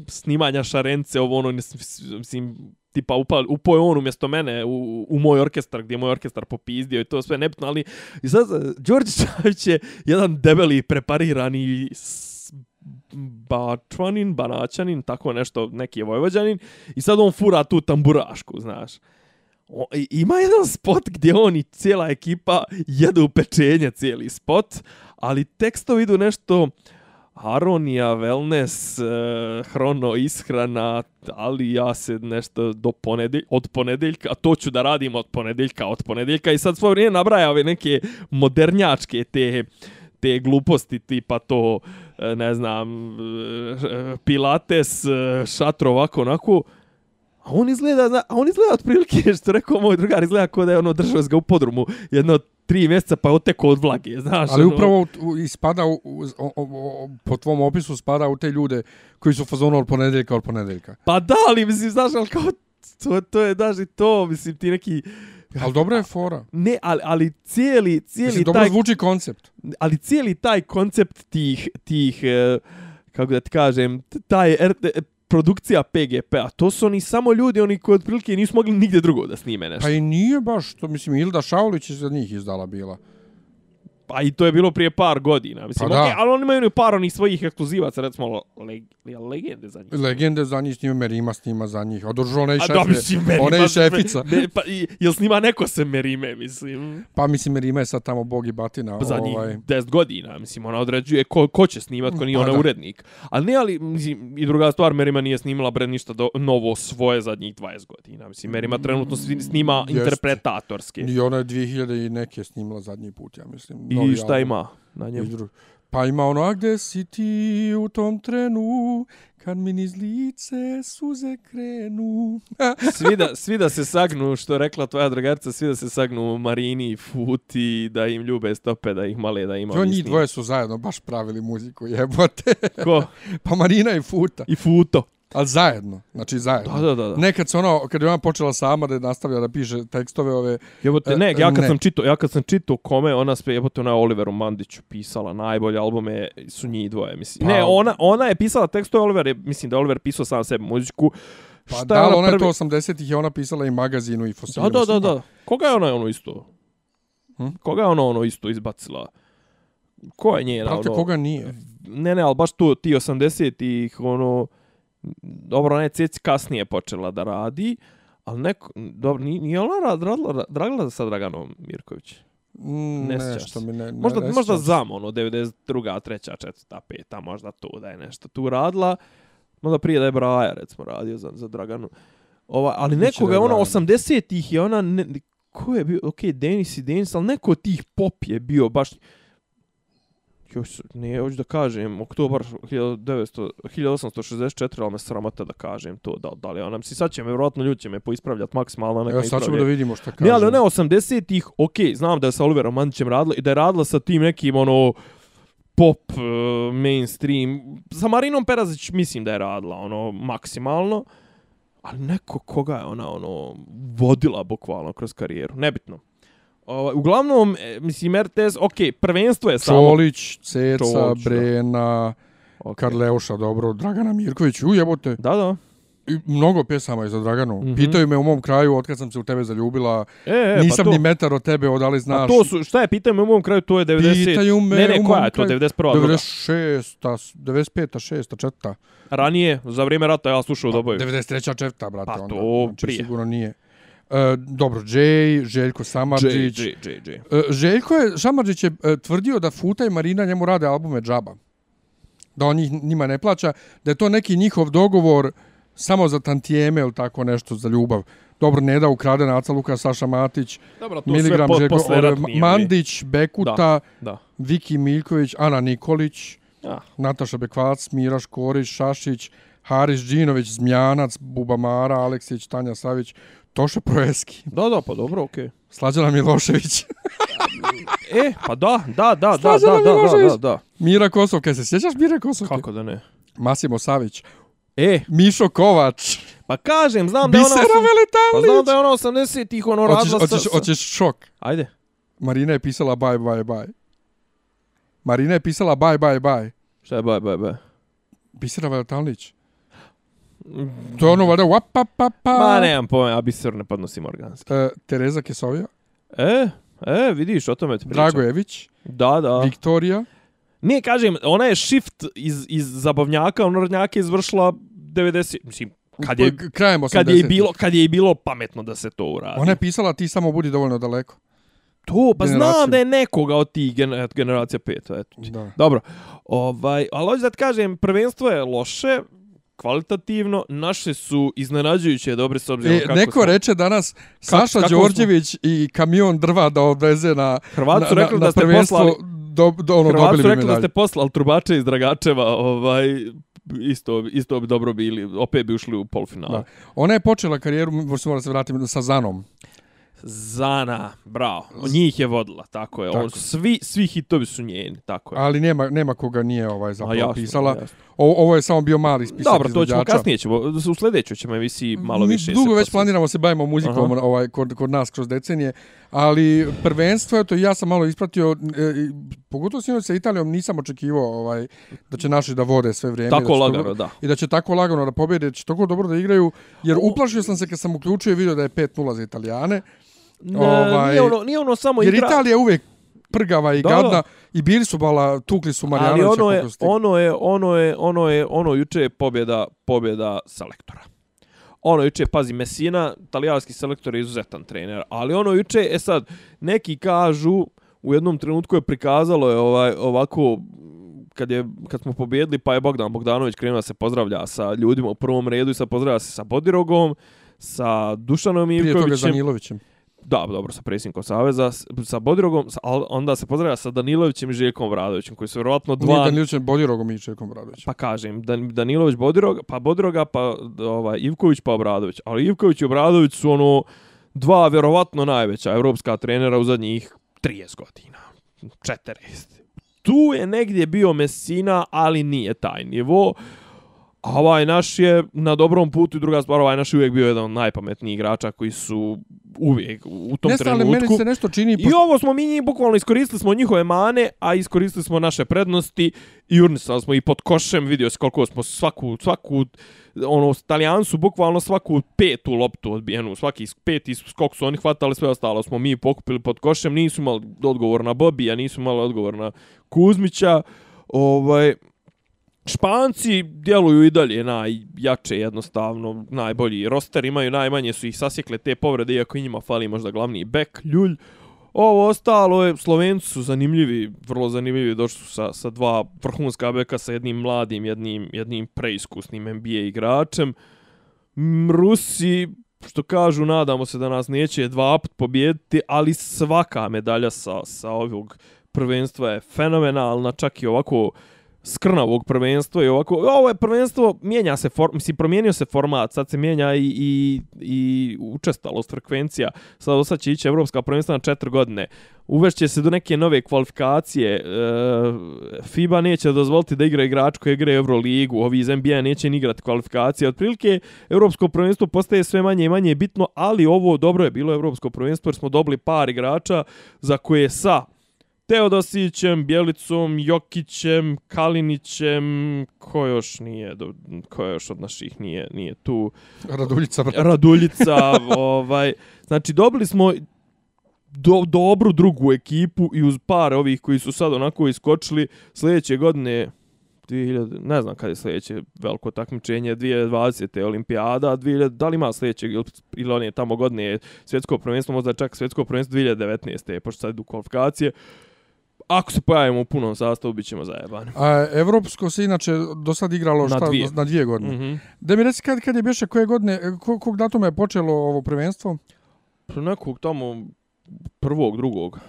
snimanja šarence, ovo ono, mislim, tipa upao, upao je on umjesto mene u, u moj orkestar, gdje je moj orkestar popizdio i to sve nebitno, ali i sad, e, Đorđe Čavić je jedan debeli, preparirani Bačvanin, Banaćanin, tako nešto, neki je Vojvođanin, i sad on fura tu tamburašku, znaš. O, ima jedan spot gdje on i cijela ekipa jedu pečenje cijeli spot, ali tekstovi idu nešto Aronija, wellness, e, hrono, ishrana, ali ja se nešto do ponedelj, od ponedeljka, to ću da radim od ponedeljka, od ponedeljka. I sad svoje vrijeme nabraja ove neke modernjačke te, te gluposti tipa to, e, ne znam, e, pilates, šatro, ovako, onako, A on izgleda, a on izgleda otprilike, što rekao moj drugar, izgleda kao da je ono držao ga u podrumu jedno tri mjeseca pa oteko od vlage, znaš. Ali ono... upravo ispada, u, u, u, u, po tvom opisu spada u te ljude koji su fazonu od ponedeljka od ponedeljka. Pa da, ali mislim, znaš, ali kao, to, to je, daži to, mislim, ti neki... Ali dobra je fora. Ne, ali, ali cijeli, cijeli mislim, dobro taj... zvuči koncept. Ali cijeli taj koncept tih, tih, eh, kako da ti kažem, taj produkcija PGP-a, to su oni samo ljudi, oni koji otprilike nisu mogli nigdje drugo da snime nešto. Pa i nije baš, to mislim, Ilda Šaulić je za njih izdala bila. Pa i to je bilo prije par godina. Mislim, pa okay, ali oni imaju par onih svojih ekskluzivaca, recimo leg, legende za njih. Legende za njih snima, Merima snima za njih. Održu ona i šefe. A dobro, si Merima. Ona je šefica. Me, pa, i, jel snima neko se Merime, mislim? Pa mislim, Merima je sad tamo bog i batina. Pa za njih ovaj... 10 godina, mislim, ona određuje ko, ko će snimat, ko nije pa, ona da. urednik. Ali ne, ali, mislim, i druga stvar, Merima nije snimala bre ništa do, novo svoje zadnjih 20 godina. Mislim, Merima trenutno snima Jest. interpretatorske. I ona je 2000 i neke snimala zadnji put, ja mislim. I šta album. ima? na njemu. Pa ima ono, a gde si ti u tom trenu, kad mi niz lice suze krenu. svi, da, svi da se sagnu, što rekla tvoja dragarica, svi da se sagnu Marini i Futi, da im ljube stope, da ih male, da ima. Jo, njih dvoje su zajedno baš pravili muziku, jebote. Ko? pa Marina i Futa. I Futo. Ali zajedno, znači zajedno. Da, da, da. da. Nekad se ono, kad je ona počela sama da nastavlja da piše tekstove ove... Jebote, ne, ja kad ne. sam čitao, ja kad sam čitao kome, ona sve, jebote, ona je Oliveru Mandiću pisala, najbolje albume su njih dvoje, mislim. Pa, ne, ona, ona je pisala tekstove Oliver, je, mislim da je Oliver pisao sam sebi muziku. Pa Šta da, ona, ona je to 80-ih, je ona pisala i magazinu i fosilu. Da, da, da, da. Koga je ona ono isto? Hm? Koga je ona ono isto izbacila? Ko je njena? Prate, ono... koga nije? Ne, ne, ali baš tu ti 80-ih, ono dobro, ona je ceci kasnije počela da radi, ali neko, dobro, nije, ona radila, radila sa Draganom Mirković? Mm, ne nešto mi ne, ne možda, ne možda znam, ono, 92. 3. 4. 5. možda tu da je nešto tu radila. Možda prije da je Braja, recimo, radio za, za Draganu. Ova, ali nekoga je ono, 80-ih je ona, ne, ko je bio, okej, okay, Denis i Denis, ali neko od tih pop je bio baš, još, ne, hoću da kažem, oktobar 1900, 1864, ali me sramota da kažem to, da, da li ona, mislim, sad će me, vjerojatno ljudi će me poispravljati maksimalno, neka Evo, sad ćemo da vidimo šta kaže. Ne, ali ne, 80-ih, ok, znam da je sa Oliverom Mandićem radila i da je radila sa tim nekim, ono, pop, uh, mainstream, sa Marinom Perazić mislim da je radila, ono, maksimalno, ali neko koga je ona, ono, vodila bukvalno kroz karijeru, nebitno. Ovaj, uglavnom, e, mislim, RTS, ok, prvenstvo je samo... Čolić, Ceca, Čolić, Brena, okay. Karleuša, dobro, Dragana Mirković, ujebote. Da, da. I mnogo pjesama je za Draganu. Mm -hmm. Pitaju me u mom kraju, otkad sam se u tebe zaljubila. E, e, pa Nisam pa to... ni metar od tebe, odali znaš. A to su, šta je, pitaju me u mom kraju, to je 90... Pitaju me ne, ne, koja je to, 91. 96. 95. 6. 4. Ranije, za vrijeme rata, ja slušao pa, doboju. 93. 4. brate. Pa to onda. Znači, prije. Sigurno nije. E, dobro, Jay, Željko Samarđić. Jay, Jay, Jay, Jay. Uh, Željko je, Samarđić je uh, tvrdio da Futa i Marina njemu rade albume džaba. Da on njih, njima ne plaća. Da je to neki njihov dogovor samo za tantijeme ili tako nešto za ljubav. Dobro, ne da ukrade Naca Luka, Saša Matić, Dobro, to Miligram, sve po, Željko, Mandić, Bekuta, da, da. Viki Miljković, Ana Nikolić. Ja. Nataša Bekvac, Mira Škorić, Šašić, Haris Đinović, Zmijanac, Bubamara, Aleksić, Tanja Savić, Toša Proeski, Da, da, pa dobro, okej. Okay. Slađana Milošević, E, pa da, da, da, da, Slađana da, da, da, Milošević. da, da. Mira Kosovka, se sjećaš Mire Kosovke? Kako da ne? Masimo Savić, E, Mišo Kovač, pa kažem, znam da je ona... Bisera Pa znam da je ona 80-ih ono Hoćeš, radila sa... hoćeš, hoćeš šok. Ajde. Marina je pisala bye, bye, bye. Marina je pisala bye, bye, bye. Šta je, baj, baj, baj. Bisera Veletavlić. To je ono, valjda, wap, pa, pa, pa. Ma, nemam pojma, ja biser ne podnosim organski. E, Tereza Kesovija, E, e, vidiš, o tome ti pričam. Dragojević, Da, da. Viktorija, Ne, kažem, ona je shift iz, iz zabavnjaka, u narodnjake izvršila 90, mislim, kad je, krajem 80. kad je bilo, kad je bilo pametno da se to uradi. Ona je pisala ti samo budi dovoljno daleko. To, pa Generaciju. znam da je nekoga od tih gen, generacija 5, eto. ti. Da. Dobro, ovaj, ali hoću da ti kažem, prvenstvo je loše, kvalitativno, naše su iznenađujuće dobre s obzirom E, kako neko smo- reče danas Saša kako Đorđević i kamion drva da odveze na, Hrvati su na, rekli na, da ste prvenstvo, poslali, do, do, ono, Hrvati dobili su rekli da ste poslali trubače iz Dragačeva, ovaj, isto, isto bi dobro bili, opet bi ušli u polufinale. Da. Ona je počela karijeru, možda mora se vratiti sa Zanom. Zana, bravo. Njih je vodila, tako je. Tako. On, svi, svi hitovi su njeni, tako je. Ali nema, nema koga nije ovaj zapravo jasno, pisala. jasno. O, ovo je samo bio mali spisak Dobro, to ćemo kasnije ćemo, u sljedećoj ćemo emisiji malo Mi više. Dugo već planiramo se bavimo muzikom Aha. ovaj kod, kod nas kroz decenije, ali prvenstvo eto ja sam malo ispratio e, i pogotovo sinoć sa Italijom nisam očekivao ovaj da će naši da vode sve vrijeme Tako da lagano, dobro- da. i da će tako lagano da pobjede, će tako dobro da igraju, jer uplašio sam se kad sam uključio i vidio da je 5-0 za Italijane, Ne, Ovaj, nije, ono, nije ono samo jer igra... Italija je uvijek prgava i Da, gadna da. i bili su bala, tukli su Ali Marjanovića ono je, ono je, ono je, ono je, ono juče je pobjeda, pobjeda selektora. Ono juče, pazi, Messina, talijanski selektor je izuzetan trener, ali ono juče, e sad, neki kažu, u jednom trenutku je prikazalo je ovaj, ovako, kad, je, kad smo pobjedili, pa je Bogdan Bogdanović krenuo se pozdravlja sa ljudima u prvom redu i sa pozdravlja se sa Bodirogom, sa Dušanom Prije toga Ivkovićem. Da, dobro, sa predsjednikom Saveza, sa Bodirogom, sa, ali onda se pozdravlja sa Danilovićem i Željkom Vradovićem, koji su vjerovatno Dva... Nije. Danilovićem, Bodirogom i Čekom Bradovićem. Pa kažem, Dan, Danilović Bodirog, pa Bodiroga, pa ovaj, Ivković, pa Obradović. Ali Ivković i Obradović su ono dva vjerovatno najveća evropska trenera u zadnjih 30 godina. 40. Tu je negdje bio Messina, ali nije taj nivo. A ovaj naš je na dobrom putu i druga stvar, ovaj naš je uvijek bio jedan od najpametnijih igrača koji su uvijek u tom Nesta, ali trenutku. meni se nešto čini... I ovo smo mi njih bukvalno iskoristili smo njihove mane, a iskoristili smo naše prednosti i urnisali smo i pod košem, vidio se koliko smo svaku, svaku ono, Italijan su bukvalno svaku petu loptu odbijenu, svaki peti skok su oni hvatali, sve ostalo smo mi pokupili pod košem, nisu imali odgovor na Bobija, nisu imali odgovor na Kuzmića, ovaj, Španci djeluju i dalje najjače jednostavno, najbolji roster, imaju najmanje su ih sasjekle te povrede, iako i njima fali možda glavni bek, ljulj. Ovo ostalo je, Slovenci su zanimljivi, vrlo zanimljivi, došli su sa, sa dva vrhunska beka, sa jednim mladim, jednim, jednim preiskusnim NBA igračem. Rusi, što kažu, nadamo se da nas neće dva put pobijediti, ali svaka medalja sa, sa ovog prvenstva je fenomenalna, čak i ovako skrnavog prvenstva i ovako, ovo je prvenstvo, mijenja se, for, mislim, promijenio se format, sad se mijenja i, i, i učestalost, frekvencija, sad sad će ići Evropska prvenstva na četiri godine, uvešće se do neke nove kvalifikacije, e, FIBA neće dozvoliti da igra igrač koji igra Euroligu, ovi iz NBA neće ni igrati kvalifikacije, otprilike Evropsko prvenstvo postaje sve manje i manje bitno, ali ovo dobro je bilo Evropsko prvenstvo jer smo dobili par igrača za koje sa Teodosićem, Bjelicom, Jokićem, Kalinićem, ko još nije, ko još od naših nije, nije tu, Raduljica, brate. Raduljica, ovaj, znači dobili smo do, dobru drugu ekipu i uz par ovih koji su sad onako iskočili sljedeće godine 2000, ne znam kada je sljedeće veliko takmičenje, 2020. olimpijada, 2000, da li ima sljedeće ili, ili on je tamo godine svjetsko prvenstvo, možda čak svjetsko prvenstvo 2019. pošto sad idu kvalifikacije. Ako se pojavimo u punom sastavu, bit ćemo zajebani. A Evropsko se inače do sad igralo Na šta, dvije. na dvije godine. Mhm. Da mi reci kad, kad je bješe koje godine, ko, kog datuma je počelo ovo prvenstvo? Pro nekog tamo prvog, drugog.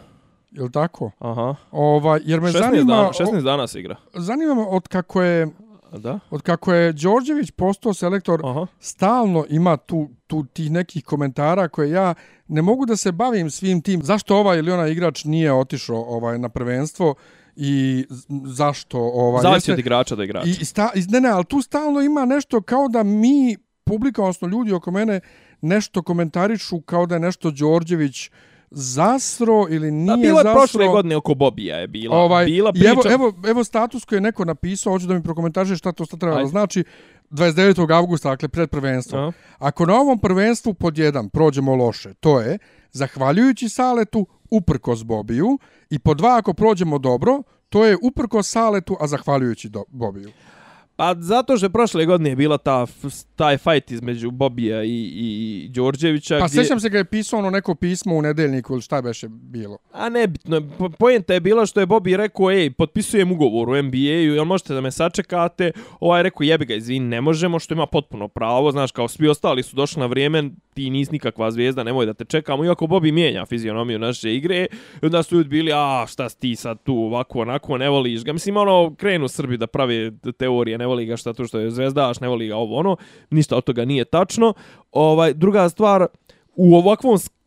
Je li tako? Aha. Ovaj, jer me 16 zanima, dana, 16 dana se igra. zanima me od kako je, Da? od kako je Đorđević postao selektor, Aha. stalno ima tu, tu tih nekih komentara koje ja ne mogu da se bavim svim tim. Zašto ovaj ili onaj igrač nije otišao ovaj na prvenstvo i zašto ovaj Zavisi jeste- od igrača do igrača. I, sta, ne, ne, ali tu stalno ima nešto kao da mi, publika, odnosno ljudi oko mene, nešto komentarišu kao da je nešto Đorđević zasro ili nije Da, bilo je zasro. prošle godine oko Bobija je bila. Ovaj, bila priča. evo, evo, evo status koji je neko napisao, hoću da mi prokomentariše šta to šta treba da Ajde. znači. 29. augusta, dakle pred prvenstvo. Aha. Ako na ovom prvenstvu pod jedan prođemo loše, to je, zahvaljujući Saletu, uprkos Bobiju, i pod dva ako prođemo dobro, to je uprkos Saletu, a zahvaljujući do, Bobiju. Pa zato što je prošle godine bila ta, taj fight između Bobija i, i Đorđevića. Pa gdje... sećam se ga je pisao ono neko pismo u nedeljniku ili šta beše bilo. A nebitno, po- poenta je bila što je Bobby rekao, ej, potpisujem ugovor u NBA-u, jel možete da me sačekate? Ovaj je rekao, jebi ga, izvini, ne možemo, što ima potpuno pravo, znaš, kao svi ostali su došli na vrijeme, ti nis nikakva zvijezda, nemoj da te čekamo, iako Bobby mijenja fizionomiju naše igre, i onda su ljudi bili, a, šta ti sad tu, ovako, onako, ne voliš ga. Mislim, ono, krenu Srbi da prave teorije, ne voli ga šta tu što je zvezdaš, ne voli ga ovo, ono, ništa od toga nije tačno. Ovaj, druga stvar, u ovakvom sk-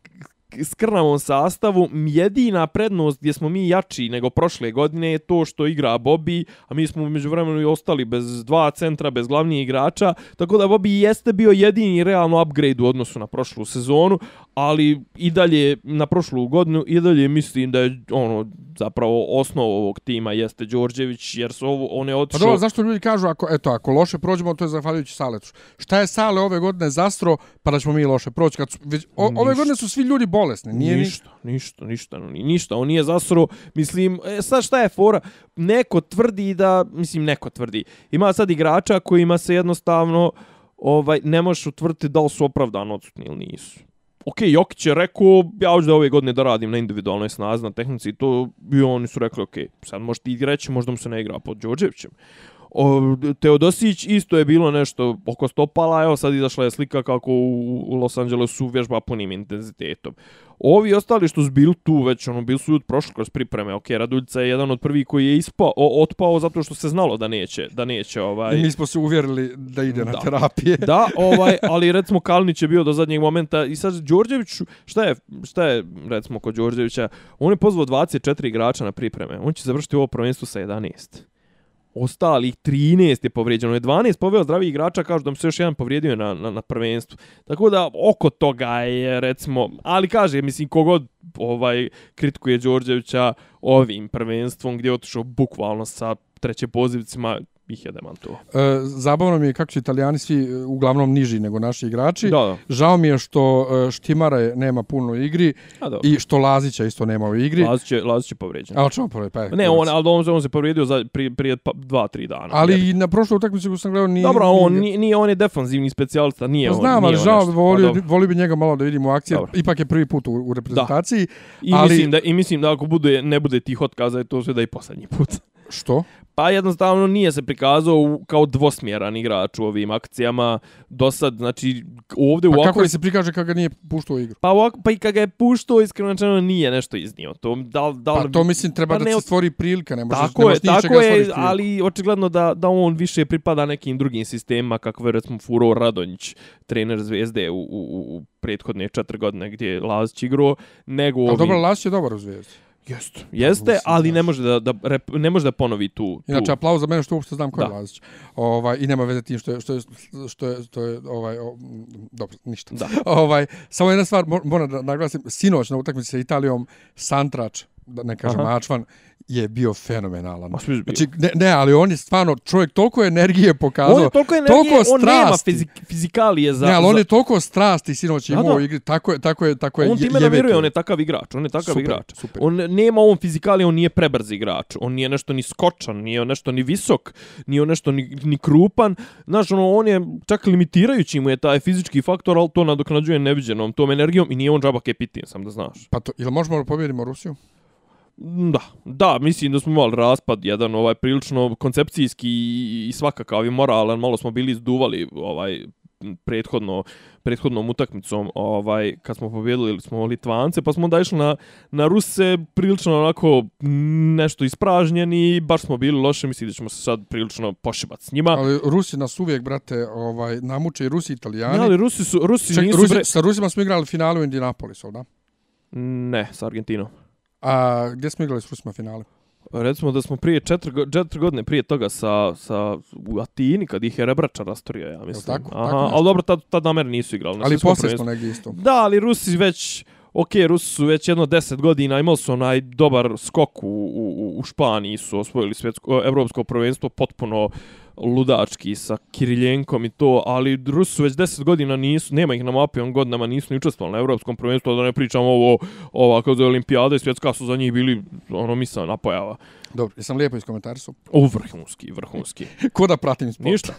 skrnavom sastavu jedina prednost gdje smo mi jači nego prošle godine je to što igra Bobby, a mi smo među vremenu i ostali bez dva centra, bez glavnih igrača, tako da Bobby jeste bio jedini realno upgrade u odnosu na prošlu sezonu, ali i dalje na prošlu godinu i dalje mislim da je ono zapravo osnov ovog tima jeste Đorđević jer su ovo one Pa otišao dobro, zašto ljudi kažu, ako, eto, ako loše prođemo, to je zahvaljujući Saletu. Šta je Sale ove godine zastro, pa da ćemo mi loše proći? Kad su, već, o, ove Ništa. godine su svi ljudi bolesni. Nije ništa, ništa, ništa, no, ni- ništa, on nije zasro, mislim, e, sad šta je fora, neko tvrdi da, mislim, neko tvrdi, ima sad igrača kojima se jednostavno, ovaj, ne možeš utvrditi da li su opravdano odsutni ili nisu. Ok, Jokić je rekao, ja hoću da ove godine da radim na individualnoj snazi, na tehnici i to, i oni su rekli, ok, sad možete ti reći, možda mu se ne igra pod Đorđevićem. O, Teodosić isto je bilo nešto oko stopala, evo sad izašla je slika kako u, u Los Angelesu vježba punim intenzitetom. Ovi ostali što su bili tu već, ono, bili su od prošli kroz pripreme. Ok, Raduljica je jedan od prvih koji je ispao, o, otpao zato što se znalo da neće, da neće ovaj... I mi smo se uvjerili da ide na Da. terapije. Da, ovaj, ali recimo Kalinić je bio do zadnjeg momenta i sad Đorđević, šta je, šta je recimo kod Đorđevića, on je pozvao 24 igrača na pripreme, on će završiti ovo prvenstvo sa 11. Ostalih 13 je povrijeđeno, ono je 12 poveo zdravih igrača, kažu da mu se još jedan povrijedio na, na, na prvenstvu. Tako da oko toga je recimo, ali kaže, mislim, kogod ovaj kritikuje Đorđevića ovim prvenstvom gdje je otišao bukvalno sa treće pozivcima, ih je demantovao. E, zabavno mi je kako su italijani svi e, uglavnom niži nego naši igrači. Da, da. Žao mi je što e, Štimara nema puno igri A, i što Lazića isto nema u igri. Lazić je, Lazić je povrijeđen. Ali ćemo prvo, pa, Ne, on, ali on, on se povrijedio za, prije, prije pa, dva, tri dana. Ali Jer- i na prošloj utakmici koju sam gledao nije... Dobro, on nije- nije, on je defanzivni specijalista, nije Pa on. znam, ali žao, nešto. Pa volio, bi, volio bi njega malo da vidimo u akciji. Dobro. Ipak je prvi put u, u reprezentaciji. I, ali- mislim da, I mislim da ako bude, ne bude tih otkaza, je to sve da i posljednji put. Što? Pa jednostavno nije se prikazao u- kao dvosmjeran igrač u ovim akcijama. Do sad, znači, ovdje u Pa kako ovakvoj li se prikaže kako ga nije puštao u igru? Pa, ovako, pa i kad ga je puštao, iskreno rečeno, nije nešto iznio. To, da, da, Pa to mislim treba pa da ne se od- stvori prilika, ne možeš, Tako ne je, možeš ničega tako je, ali očigledno da, da on više pripada nekim drugim sistemima, kako je recimo Furo Radonjić, trener Zvezde u, u, u prethodne četiri godine gdje je Lazić igrao, nego Ali ovi... dobro, Lasić je dobar u Zvijezdi. Jeste, jeste, ali ne može da, da, rep, ne može da ponovi tu. tu. Inače, aplauz za mene što uopšte znam ko je. Lazić. Ovaj, I nema veze tim što je, što je, što je, što je ovaj, o, dobro, ništa. Da. ovaj, samo jedna stvar, mo- moram da naglasim, sinoć na utakmici sa Italijom, Santrač, da ne kažem Aha. Mačvan, je bio fenomenalan. Ma. Znači, ne, ne, ali on je stvarno, čovjek toliko energije pokazao. on je toliko energije, toliko on nema strasti. fizik, fizikalije za... ne, ali on je toliko strasti sinoć imao u igri, tako je, tako je, tako je on time je- namiruje, on je takav igrač, on je takav Super, igrač. super. On nema on fizikalije, on nije prebrz igrač, on nije nešto ni skočan, nije on nešto ni visok, nije on nešto ni, ni krupan. Znaš, ono, on je čak limitirajući mu je taj fizički faktor, ali to nadoknađuje neviđenom tom energijom i nije on džaba kepitin, sam da znaš. Pa to, ili možemo da pobjedimo Rusiju? Da, da, mislim da smo imali raspad jedan ovaj prilično koncepcijski i- i svakakav i moralan, malo smo bili izduvali ovaj prethodno prethodnom utakmicom, ovaj kad smo pobjedili smo Litvance, pa smo onda išli na na Ruse prilično onako nešto ispražnjeni, baš smo bili loše, mislim da ćemo se sad prilično pošibati s njima. Ali Rusi nas uvijek, brate, ovaj, namuče i Rusi i Italijani. Ja, ali Rusi su Rusi Ček, nisu Rusi, bre... Sa Rusima smo igrali finalu u Indianapolisu, da? Ne, sa Argentinom. A gdje smo igrali s Rusima finale? Recimo da smo prije četiri, četiri godine prije toga sa, sa u Atini, kad ih je Rebrača rastorio, ja mislim. tako? Aha, Tako ali dobro, tad, tad Ameri nisu igrali. na Ali poslije smo negdje isto. Da, ali Rusi već, ok, Rusi su već jedno deset godina, imali su onaj dobar skok u, u, u Španiji, su osvojili svjetsko, evropsko prvenstvo potpuno ludački sa Kiriljenkom i to, ali Rusi su već deset godina nisu, nema ih na mapi, on godinama nisu ni učestvovali na evropskom prvenstvu, da ne pričamo ovo, ova kao za olimpijade, svjetska su za njih bili, ono, misla napojava. Dobro, jesam lijepo iz komentarsu. O, vrhunski, vrhunski. Ko da pratim sport? Ništa.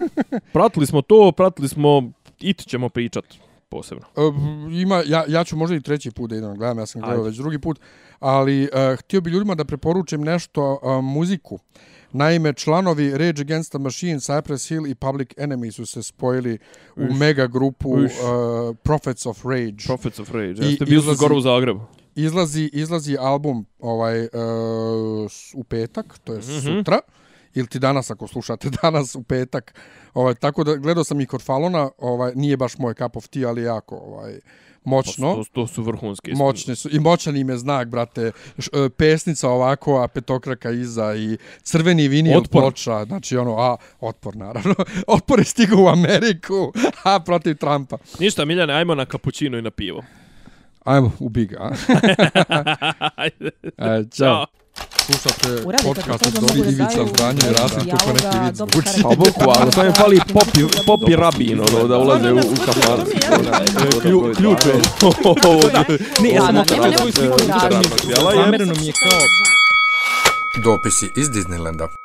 Pratili smo to, pratili smo, it ćemo pričat posebno. E, ima, ja, ja ću možda i treći put da idem da gledam, ja sam gledao Ajde. već drugi put, ali uh, htio bi ljudima da preporučim nešto uh, muziku. Naime, članovi Rage Against the Machine, Cypress Hill i Public Enemy su se spojili u Uš. mega grupu Uš. uh, Prophets of Rage. Profits of Rage. I Jeste bili su izlazi- skoro u Zagrebu. izlazi izlazi album ovaj uh, u petak, to je Mhm. sutra. Ili ti danas ako slušate danas u petak. Ovaj tako da gledao sam i kod Falona, ovaj nije baš moj cup of tea, ali jako ovaj moćno. To, to su vrhunske. Moćne su i moćan im je znak, brate. Š, e, pesnica ovako, a petokraka iza i crveni vinil Otpor. ploča. Znači ono, a, otpor naravno. otpor je stigao u Ameriku, a protiv Trumpa. Ništa, Miljane, ajmo na kapućino i na pivo. Ajmo, ubi ga. a? Ajde. Ćao. čao slušate podcast od Dobri Ivica Zbranje i Rasim to neki ti Uči. Pa boku, ali sam je fali popi, popi rabin, ono, da ulaze u, u kafar. Ključ je. Ne, ja sam otvara. Zamereno mi je kao... Dopisi iz Disneylanda.